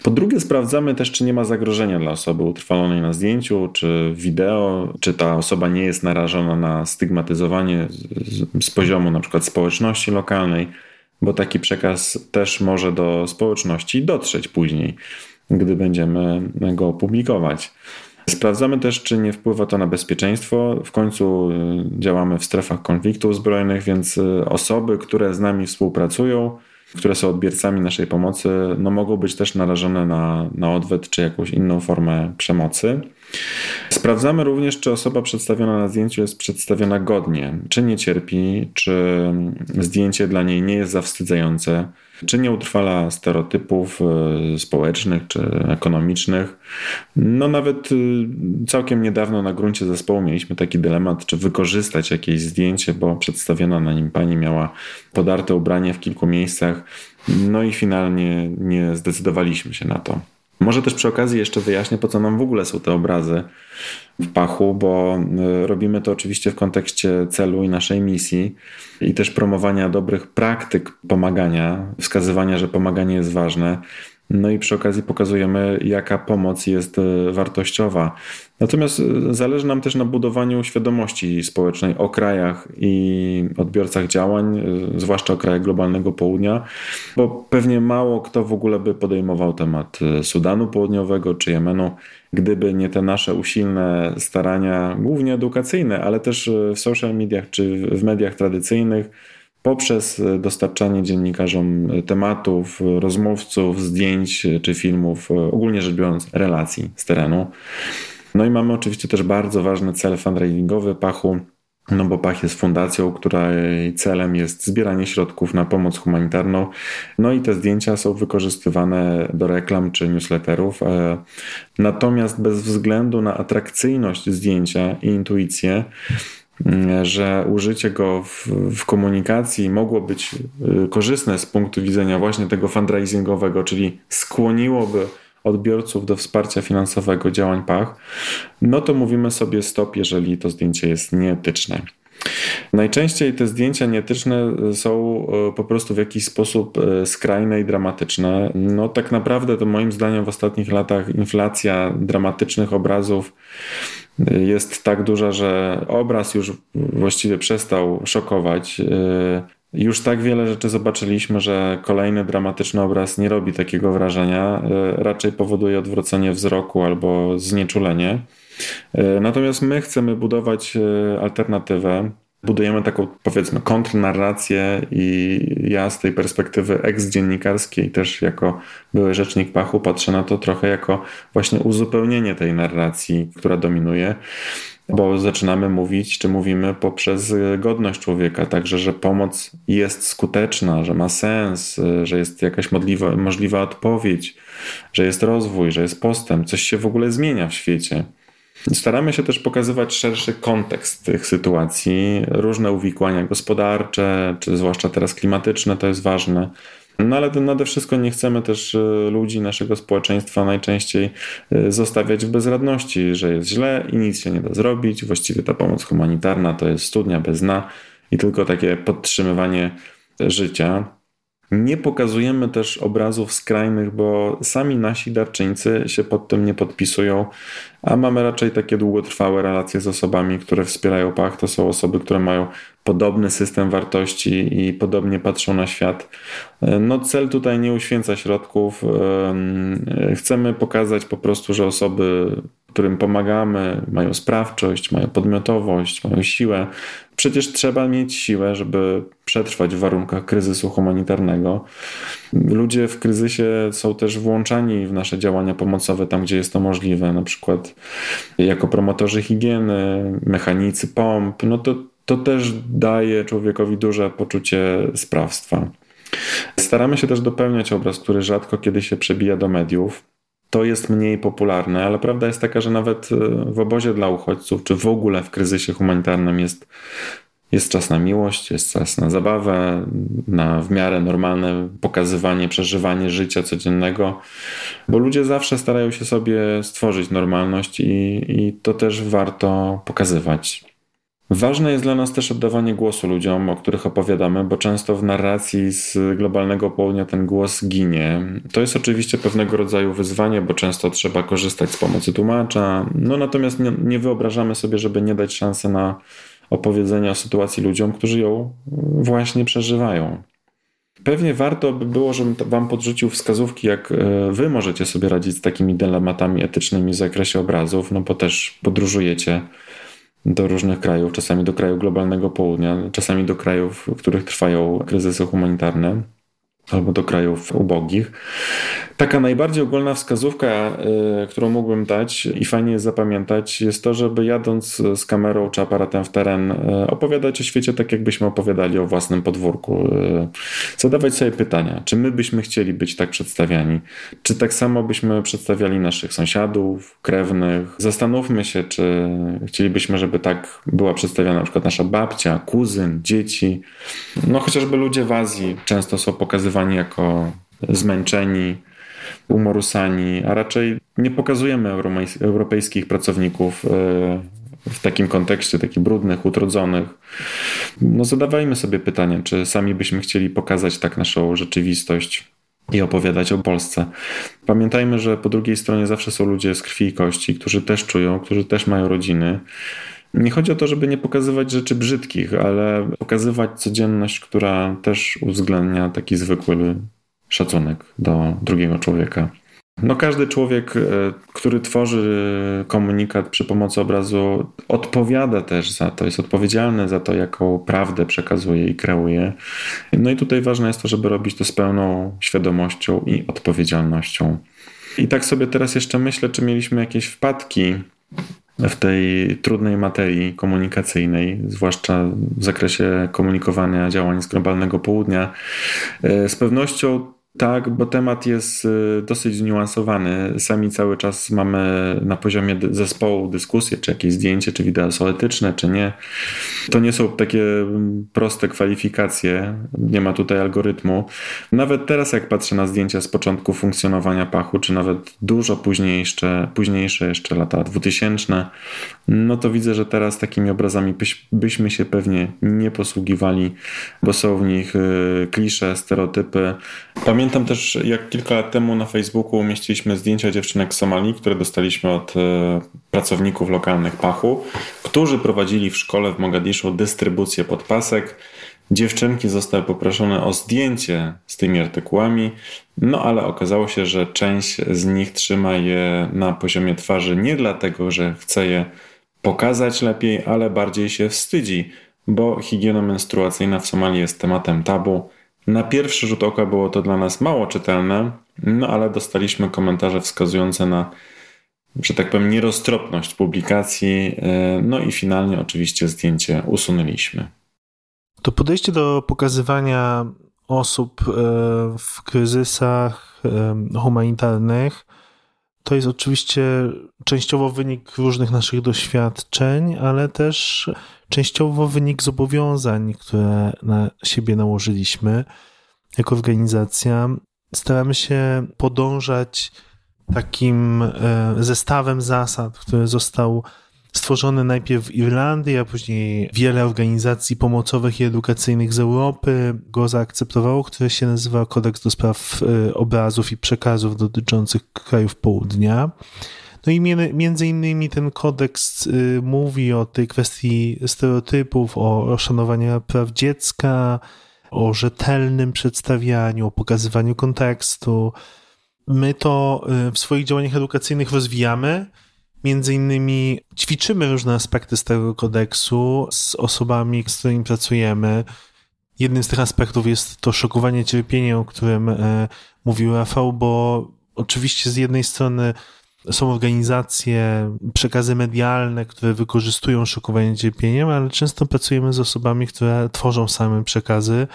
Po drugie, sprawdzamy też, czy nie ma zagrożenia dla osoby utrwalonej na zdjęciu czy wideo, czy ta osoba nie jest narażona na stygmatyzowanie z, z poziomu na przykład społeczności lokalnej, bo taki przekaz też może do społeczności dotrzeć później, gdy będziemy go opublikować. Sprawdzamy też, czy nie wpływa to na bezpieczeństwo. W końcu y, działamy w strefach konfliktów zbrojnych, więc y, osoby, które z nami współpracują, które są odbiorcami naszej pomocy, no mogą być też narażone na, na odwet czy jakąś inną formę przemocy. Sprawdzamy również, czy osoba przedstawiona na zdjęciu jest przedstawiona godnie, czy nie cierpi, czy zdjęcie dla niej nie jest zawstydzające czy nie utrwala stereotypów e, społecznych czy ekonomicznych. No nawet y, całkiem niedawno na gruncie zespołu mieliśmy taki dylemat, czy wykorzystać jakieś zdjęcie, bo przedstawiona na nim pani miała podarte ubranie w kilku miejscach. No i finalnie nie zdecydowaliśmy się na to. Może też przy okazji jeszcze wyjaśnię, po co nam w ogóle są te obrazy w pachu, bo y, robimy to oczywiście w kontekście celu i naszej misji i też promowania dobrych praktyk pomagania, wskazywania, że pomaganie jest ważne. No i przy okazji pokazujemy, jaka pomoc jest e, wartościowa. Natomiast e, zależy nam też na budowaniu świadomości społecznej o krajach i odbiorcach działań, e, zwłaszcza o krajach globalnego południa, bo pewnie mało kto w ogóle by podejmował temat Sudanu Południowego czy Jemenu, gdyby nie te nasze usilne starania, głównie edukacyjne, ale też w social mediach czy w mediach tradycyjnych poprzez e, dostarczanie dziennikarzom e, tematów, rozmówców, zdjęć e, czy filmów, ogólnie rzecz biorąc, relacji z terenu. No i mamy oczywiście też bardzo ważny cel fundraisingowy Pachu, no bo Pach jest fundacją, której celem jest zbieranie środków na pomoc humanitarną. No i te zdjęcia są wykorzystywane do reklam czy newsletterów. Natomiast bez względu na atrakcyjność zdjęcia i intuicję, że użycie go w, w, komunikacji mogło być y, korzystne z punktu widzenia właśnie tego fundraisingowego, czyli skłoniłoby odbiorców do wsparcia finansowego działań PACH, no to mówimy sobie stop, jeżeli to zdjęcie jest nieetyczne. Najczęściej te zdjęcia nieetyczne są y, po prostu w jakiś sposób y, skrajne i dramatyczne. No tak naprawdę to moim zdaniem w ostatnich latach inflacja dramatycznych obrazów jest tak duża, że obraz już właściwie przestał szokować. Y, już tak wiele rzeczy zobaczyliśmy, że kolejny dramatyczny obraz nie robi takiego wrażenia, y, raczej powoduje odwrócenie wzroku albo znieczulenie. Y, natomiast my chcemy budować alternatywę, budujemy taką, powiedzmy, kontrnarrację i ja z tej perspektywy eks-dziennikarskiej też jako były rzecznik Pachu patrzę na to trochę jako właśnie uzupełnienie tej narracji, która dominuje, bo zaczynamy mówić, czy mówimy poprzez godność człowieka, także, że pomoc jest skuteczna, że ma sens, że jest jakaś możliwa, możliwa odpowiedź, że jest rozwój, że jest postęp, coś się w ogóle zmienia w świecie. Staramy się też pokazywać szerszy kontekst tych sytuacji, różne uwikłania gospodarcze, czy zwłaszcza teraz klimatyczne, to jest ważne. No ale nade wszystko nie chcemy też e, ludzi, naszego społeczeństwa najczęściej e, zostawiać w bezradności, że jest źle i nic się nie da zrobić. Właściwie ta pomoc humanitarna to jest studnia bez dna i tylko takie podtrzymywanie życia. Nie pokazujemy też obrazów skrajnych, bo sami nasi darczyńcy się pod tym nie podpisują, a mamy raczej takie długotrwałe relacje z osobami, które wspierają Pach. To są osoby, które mają podobny system wartości i podobnie patrzą na świat. No cel tutaj nie uświęca środków. Chcemy pokazać po prostu, że osoby, którym pomagamy, mają sprawczość, mają podmiotowość, mają siłę, przecież trzeba mieć siłę, żeby przetrwać w warunkach kryzysu humanitarnego. Ludzie w kryzysie są też włączani w nasze działania pomocowe tam, gdzie jest to możliwe, na przykład jako promotorzy higieny, mechanicy pomp. No to, to też daje człowiekowi duże poczucie sprawstwa. Staramy się też dopełniać obraz, który rzadko kiedy się przebija do mediów to jest mniej popularne, ale prawda jest taka, że nawet e, w obozie dla uchodźców, czy w ogóle w kryzysie humanitarnym jest, jest czas na miłość, jest czas na zabawę, na w miarę normalne pokazywanie, przeżywanie życia codziennego, bo ludzie zawsze starają się sobie stworzyć normalność i, i to też warto pokazywać. Ważne jest dla nas też oddawanie głosu ludziom, o których opowiadamy, bo często w narracji z globalnego południa ten głos ginie. To jest oczywiście pewnego rodzaju wyzwanie, bo często trzeba korzystać z pomocy tłumacza. No natomiast nie, nie wyobrażamy sobie, żeby nie dać szansy na opowiedzenie o sytuacji ludziom, którzy ją właśnie przeżywają. Pewnie warto by było, żebym Wam podrzucił wskazówki, jak e, Wy możecie sobie radzić z takimi dylematami etycznymi w zakresie obrazów, no bo też podróżujecie do różnych krajów, czasami do kraju globalnego południa, czasami do krajów, w których trwają kryzysy humanitarne albo do krajów ubogich. Taka najbardziej ogólna wskazówka, y, którą mógłbym dać i fajnie jest zapamiętać, jest to, żeby jadąc z kamerą czy aparatem w teren, y, opowiadać o świecie tak, jakbyśmy opowiadali o własnym podwórku. Y, zadawać sobie pytania, czy my byśmy chcieli być tak przedstawiani, czy tak samo byśmy przedstawiali naszych sąsiadów, krewnych. Zastanówmy się, czy chcielibyśmy, żeby tak była przedstawiana na przykład nasza babcia, kuzyn, dzieci. No chociażby ludzie w Azji często są pokazywani jako zmęczeni, umorusani, a raczej nie pokazujemy europejskich pracowników e, w takim kontekście, takich brudnych, utrudzonych. No zadawajmy sobie pytanie, czy sami byśmy chcieli pokazać tak naszą rzeczywistość i opowiadać o Polsce. Pamiętajmy, że po drugiej stronie zawsze są ludzie z krwi i kości, którzy też czują, którzy też mają rodziny. Nie chodzi o to, żeby nie pokazywać rzeczy brzydkich, ale pokazywać codzienność, która też uwzględnia taki zwykły szacunek do drugiego człowieka. No każdy człowiek, e, który tworzy komunikat przy pomocy obrazu, odpowiada też za to, jest odpowiedzialny za to, jaką prawdę przekazuje i kreuje. No i tutaj ważne jest to, żeby robić to z pełną świadomością i odpowiedzialnością. I tak sobie teraz jeszcze myślę, czy mieliśmy jakieś wpadki w tej trudnej materii komunikacyjnej, zwłaszcza w zakresie komunikowania działań z globalnego południa. E, z pewnością tak, bo temat jest y, dosyć zniuansowany. Sami cały czas mamy na poziomie zespołu dyskusję, czy jakieś zdjęcie, czy wideo są etyczne, czy nie. To nie są takie mm, proste kwalifikacje, nie ma tutaj algorytmu. Nawet teraz, jak patrzę na zdjęcia z początku funkcjonowania pachu, czy nawet dużo późniejsze, późniejsze jeszcze lata 2000, no to widzę, że teraz takimi obrazami byś, byśmy się pewnie nie posługiwali, bo są w nich y, klisze, stereotypy. Też, jak kilka lat temu na Facebooku umieściliśmy zdjęcia dziewczynek z Somalii, które dostaliśmy od e, pracowników lokalnych Pachu, którzy prowadzili w szkole w Mogadiszu dystrybucję podpasek. Dziewczynki zostały poproszone o zdjęcie z tymi artykułami, no ale okazało się, że część z nich trzyma je na poziomie twarzy nie dlatego, że chce je pokazać lepiej, ale bardziej się wstydzi, bo higiena menstruacyjna w Somalii jest tematem tabu na pierwszy rzut oka było to dla nas mało czytelne, no ale dostaliśmy komentarze wskazujące na, że tak powiem, nieroztropność publikacji, e, no i finalnie oczywiście zdjęcie usunęliśmy. To podejście do pokazywania osób e, w kryzysach e, humanitarnych to jest oczywiście częściowo wynik różnych naszych doświadczeń, ale też częściowo wynik zobowiązań, które na siebie nałożyliśmy jako organizacja. Staramy się podążać takim e, zestawem zasad, który został stworzony najpierw w Irlandii, a później wiele organizacji pomocowych i edukacyjnych z Europy go zaakceptowało, które się nazywa Kodeks do spraw e, obrazów i przekazów dotyczących krajów południa. No i między innymi ten kodeks y, mówi o tej kwestii stereotypów, o szanowaniu praw dziecka, o rzetelnym przedstawianiu, o pokazywaniu kontekstu. My to y, w swoich działaniach edukacyjnych rozwijamy Między innymi ćwiczymy różne aspekty z tego kodeksu z osobami, z którymi pracujemy. Jednym z tych aspektów jest to szokowanie cierpieniem, o którym e, mówił Rafał, bo oczywiście z jednej strony są organizacje, przekazy medialne, które wykorzystują szokowanie cierpieniem, ale często pracujemy z osobami, które tworzą same przekazy,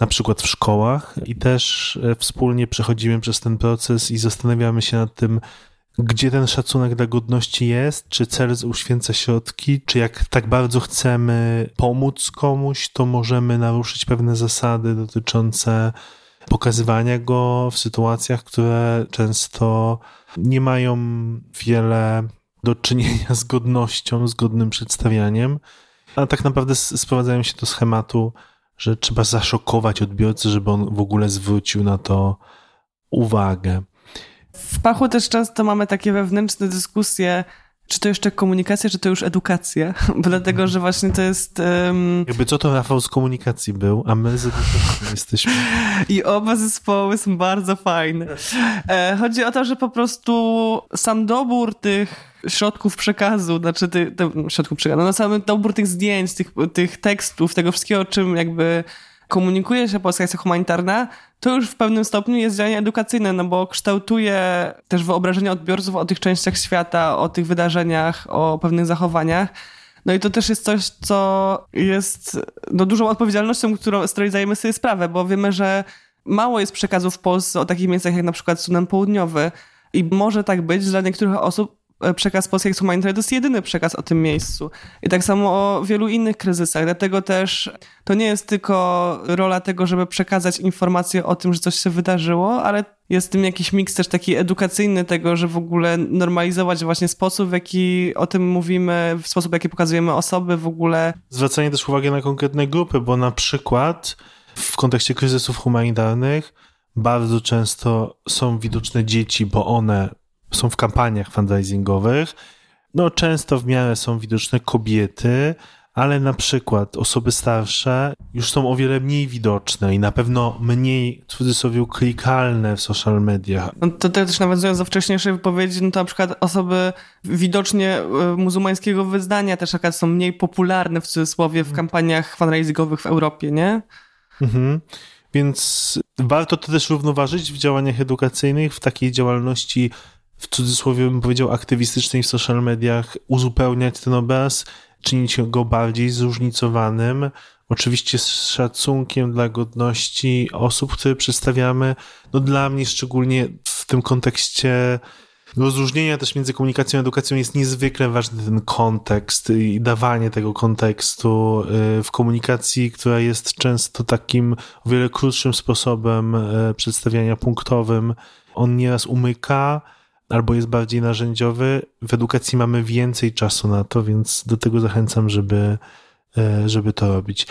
na przykład w szkołach i też e, wspólnie przechodzimy przez ten proces i zastanawiamy się nad tym, gdzie ten szacunek dla godności jest, czy cel uświęca środki, czy jak tak bardzo chcemy pomóc komuś, to możemy naruszyć pewne zasady dotyczące pokazywania go w sytuacjach, które często nie mają wiele do czynienia z godnością, z godnym przedstawianiem, a tak naprawdę sprowadzają się do schematu, że trzeba zaszokować odbiorcę, żeby on w ogóle zwrócił na to uwagę. W Pachu też często mamy takie wewnętrzne dyskusje, czy to jeszcze komunikacja, czy to już edukacja, dlatego, że właśnie to jest... Um... Jakby co to Rafał z komunikacji był, a my z edukacji jesteśmy. I oba zespoły są bardzo fajne. E, chodzi o to, że po prostu sam dobór tych środków przekazu, znaczy ty, ty, środków przekazu, no sam dobór tych zdjęć, tych, tych tekstów, tego wszystkiego, o czym jakby komunikuje się polska akcja humanitarna, to już w pewnym stopniu jest działanie edukacyjne, no bo kształtuje też wyobrażenie odbiorców o tych częściach świata, o tych wydarzeniach, o pewnych zachowaniach. No i to też jest coś, co jest no, dużą odpowiedzialnością, którą, z której zdajemy sobie sprawę, bo wiemy, że mało jest przekazów w Polsce o takich miejscach jak na przykład Sudan Południowy. I może tak być, że dla niektórych osób przekaz polskiej humanitarnej to jest jedyny przekaz o tym miejscu. I tak samo o wielu innych kryzysach. Dlatego też to nie jest tylko rola tego, żeby przekazać informacje o tym, że coś się wydarzyło, ale jest w tym jakiś miks też taki edukacyjny tego, że w ogóle normalizować właśnie sposób, w jaki o tym mówimy, w sposób, w jaki pokazujemy osoby w ogóle. Zwracanie też uwagi na konkretne grupy, bo na przykład w kontekście kryzysów humanitarnych bardzo często są widoczne dzieci, bo one są w kampaniach fundraisingowych. No, często w miarę są widoczne kobiety, ale na przykład osoby starsze już są o wiele mniej widoczne i na pewno mniej, w cudzysłowie, klikalne w social mediach. No to też nawiązując do wcześniejszej wypowiedzi, no to na przykład osoby widocznie e, muzułmańskiego wyznania też akurat są mniej popularne w cudzysłowie w kampaniach fundraisingowych w Europie, nie? Mhm. Więc warto to też równoważyć w działaniach edukacyjnych, w takiej działalności w cudzysłowie bym powiedział, aktywistycznej w social mediach, uzupełniać ten obraz, czynić go bardziej zróżnicowanym, oczywiście z szacunkiem dla godności osób, które przedstawiamy. No dla mnie szczególnie w tym kontekście rozróżnienia też między komunikacją a edukacją jest niezwykle ważny ten kontekst i dawanie tego kontekstu y, w komunikacji, która jest często takim o wiele krótszym sposobem y, przedstawiania punktowym. On nieraz umyka, albo jest bardziej narzędziowy. W edukacji mamy więcej czasu na to, więc do tego zachęcam, żeby, e, żeby to robić.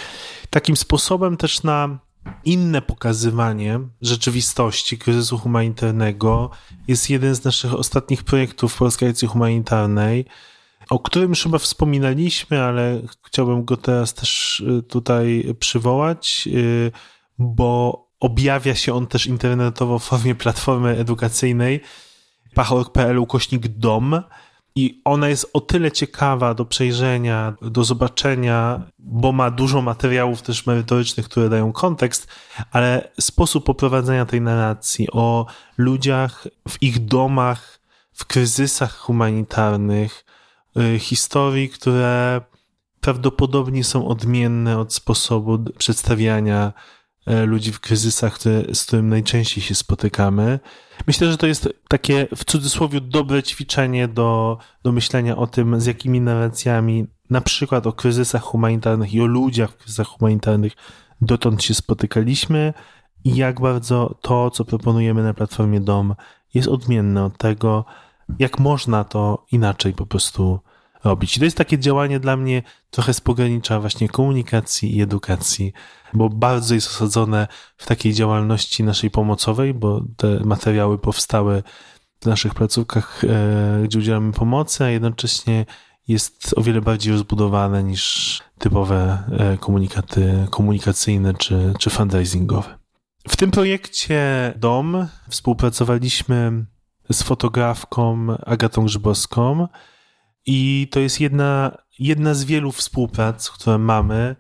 Takim sposobem też na inne pokazywanie rzeczywistości kryzysu humanitarnego jest jeden z naszych ostatnich projektów Polskiej Akcji Humanitarnej, o którym już chyba wspominaliśmy, ale chciałbym go teraz też e, tutaj przywołać, e, bo objawia się on też internetowo w formie platformy edukacyjnej pachor.pl ukośnik dom i ona jest o tyle ciekawa do przejrzenia, do zobaczenia, bo ma dużo materiałów też merytorycznych, które dają kontekst, ale sposób poprowadzenia tej narracji o ludziach w ich domach, w kryzysach humanitarnych, y, historii, które prawdopodobnie są odmienne od sposobu przedstawiania ludzi w kryzysach, które, z którym najczęściej się spotykamy. Myślę, że to jest takie w cudzysłowie dobre ćwiczenie do, do myślenia o tym, z jakimi narracjami, na przykład o kryzysach humanitarnych i o ludziach w kryzysach humanitarnych dotąd się spotykaliśmy i jak bardzo to, co proponujemy na platformie DOM, jest odmienne od tego, jak można to inaczej po prostu robić. I to jest takie działanie dla mnie trochę z pogranicza właśnie komunikacji i edukacji, bo bardzo jest osadzone w takiej działalności naszej pomocowej, bo te materiały powstały w naszych placówkach, e, gdzie udzielamy pomocy, a jednocześnie jest o wiele bardziej rozbudowane niż typowe e, komunikaty komunikacyjne czy, czy fundraisingowe. W tym projekcie DOM współpracowaliśmy z fotografką Agatą Grzybowską i to jest jedna, jedna z wielu współprac, które mamy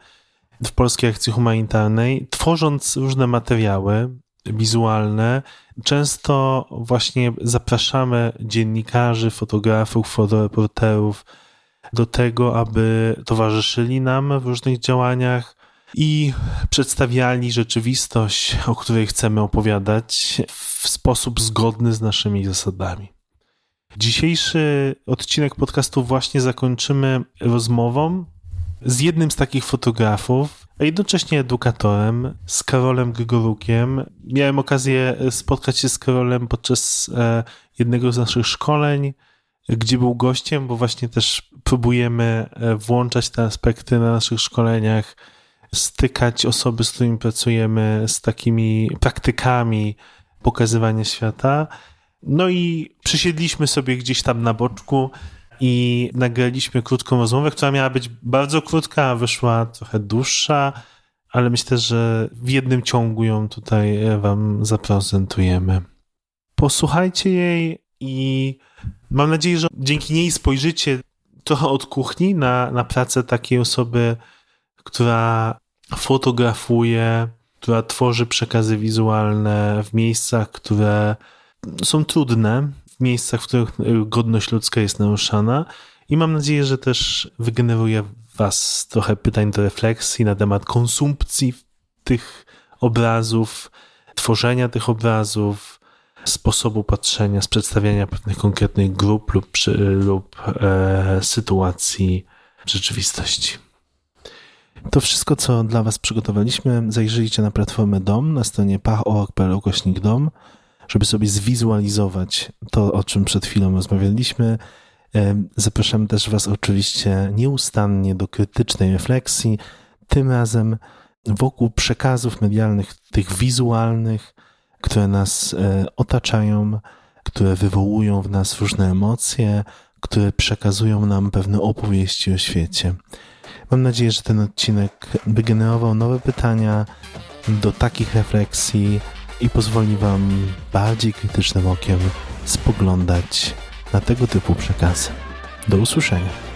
w Polskiej Akcji Humanitarnej, tworząc różne materiały wizualne. Często właśnie zapraszamy dziennikarzy, fotografów, fotoreporterów do tego, aby towarzyszyli nam w różnych działaniach i przedstawiali rzeczywistość, o której chcemy opowiadać w sposób zgodny z naszymi zasadami. Dzisiejszy odcinek podcastu właśnie zakończymy rozmową z jednym z takich fotografów, a jednocześnie edukatorem, z Karolem Grygorukiem. Miałem okazję spotkać się z Karolem podczas e, jednego z naszych szkoleń, gdzie był gościem, bo właśnie też próbujemy e, włączać te aspekty na naszych szkoleniach, stykać osoby, z którymi pracujemy, z takimi praktykami pokazywania świata. No i przysiedliśmy sobie gdzieś tam na boczku i nagraliśmy krótką rozmowę, która miała być bardzo krótka, a wyszła trochę dłuższa, ale myślę, że w jednym ciągu ją tutaj Wam zaprezentujemy. Posłuchajcie jej i mam nadzieję, że dzięki niej spojrzycie trochę od kuchni na, na pracę takiej osoby, która fotografuje, która tworzy przekazy wizualne w miejscach, które są trudne, w miejscach, w których godność ludzka jest naruszana. I mam nadzieję, że też wygeneruje Was trochę pytań do refleksji na temat konsumpcji tych obrazów, tworzenia tych obrazów, sposobu patrzenia, z przedstawiania pewnych konkretnych grup lub, lub e, sytuacji rzeczywistości. To wszystko, co dla Was przygotowaliśmy, zajrzyjcie na platformę DOM na stronie pach.org.pl dom, żeby sobie zwizualizować to, o czym przed chwilą rozmawialiśmy. Zapraszam też Was oczywiście nieustannie do krytycznej refleksji, tym razem wokół przekazów medialnych, tych wizualnych, które nas e, otaczają, które wywołują w nas różne emocje, które przekazują nam pewne opowieści o świecie. Mam nadzieję, że ten odcinek wygenerował nowe pytania do takich refleksji i pozwoli Wam bardziej krytycznym okiem spoglądać na tego typu przekazy. Do usłyszenia.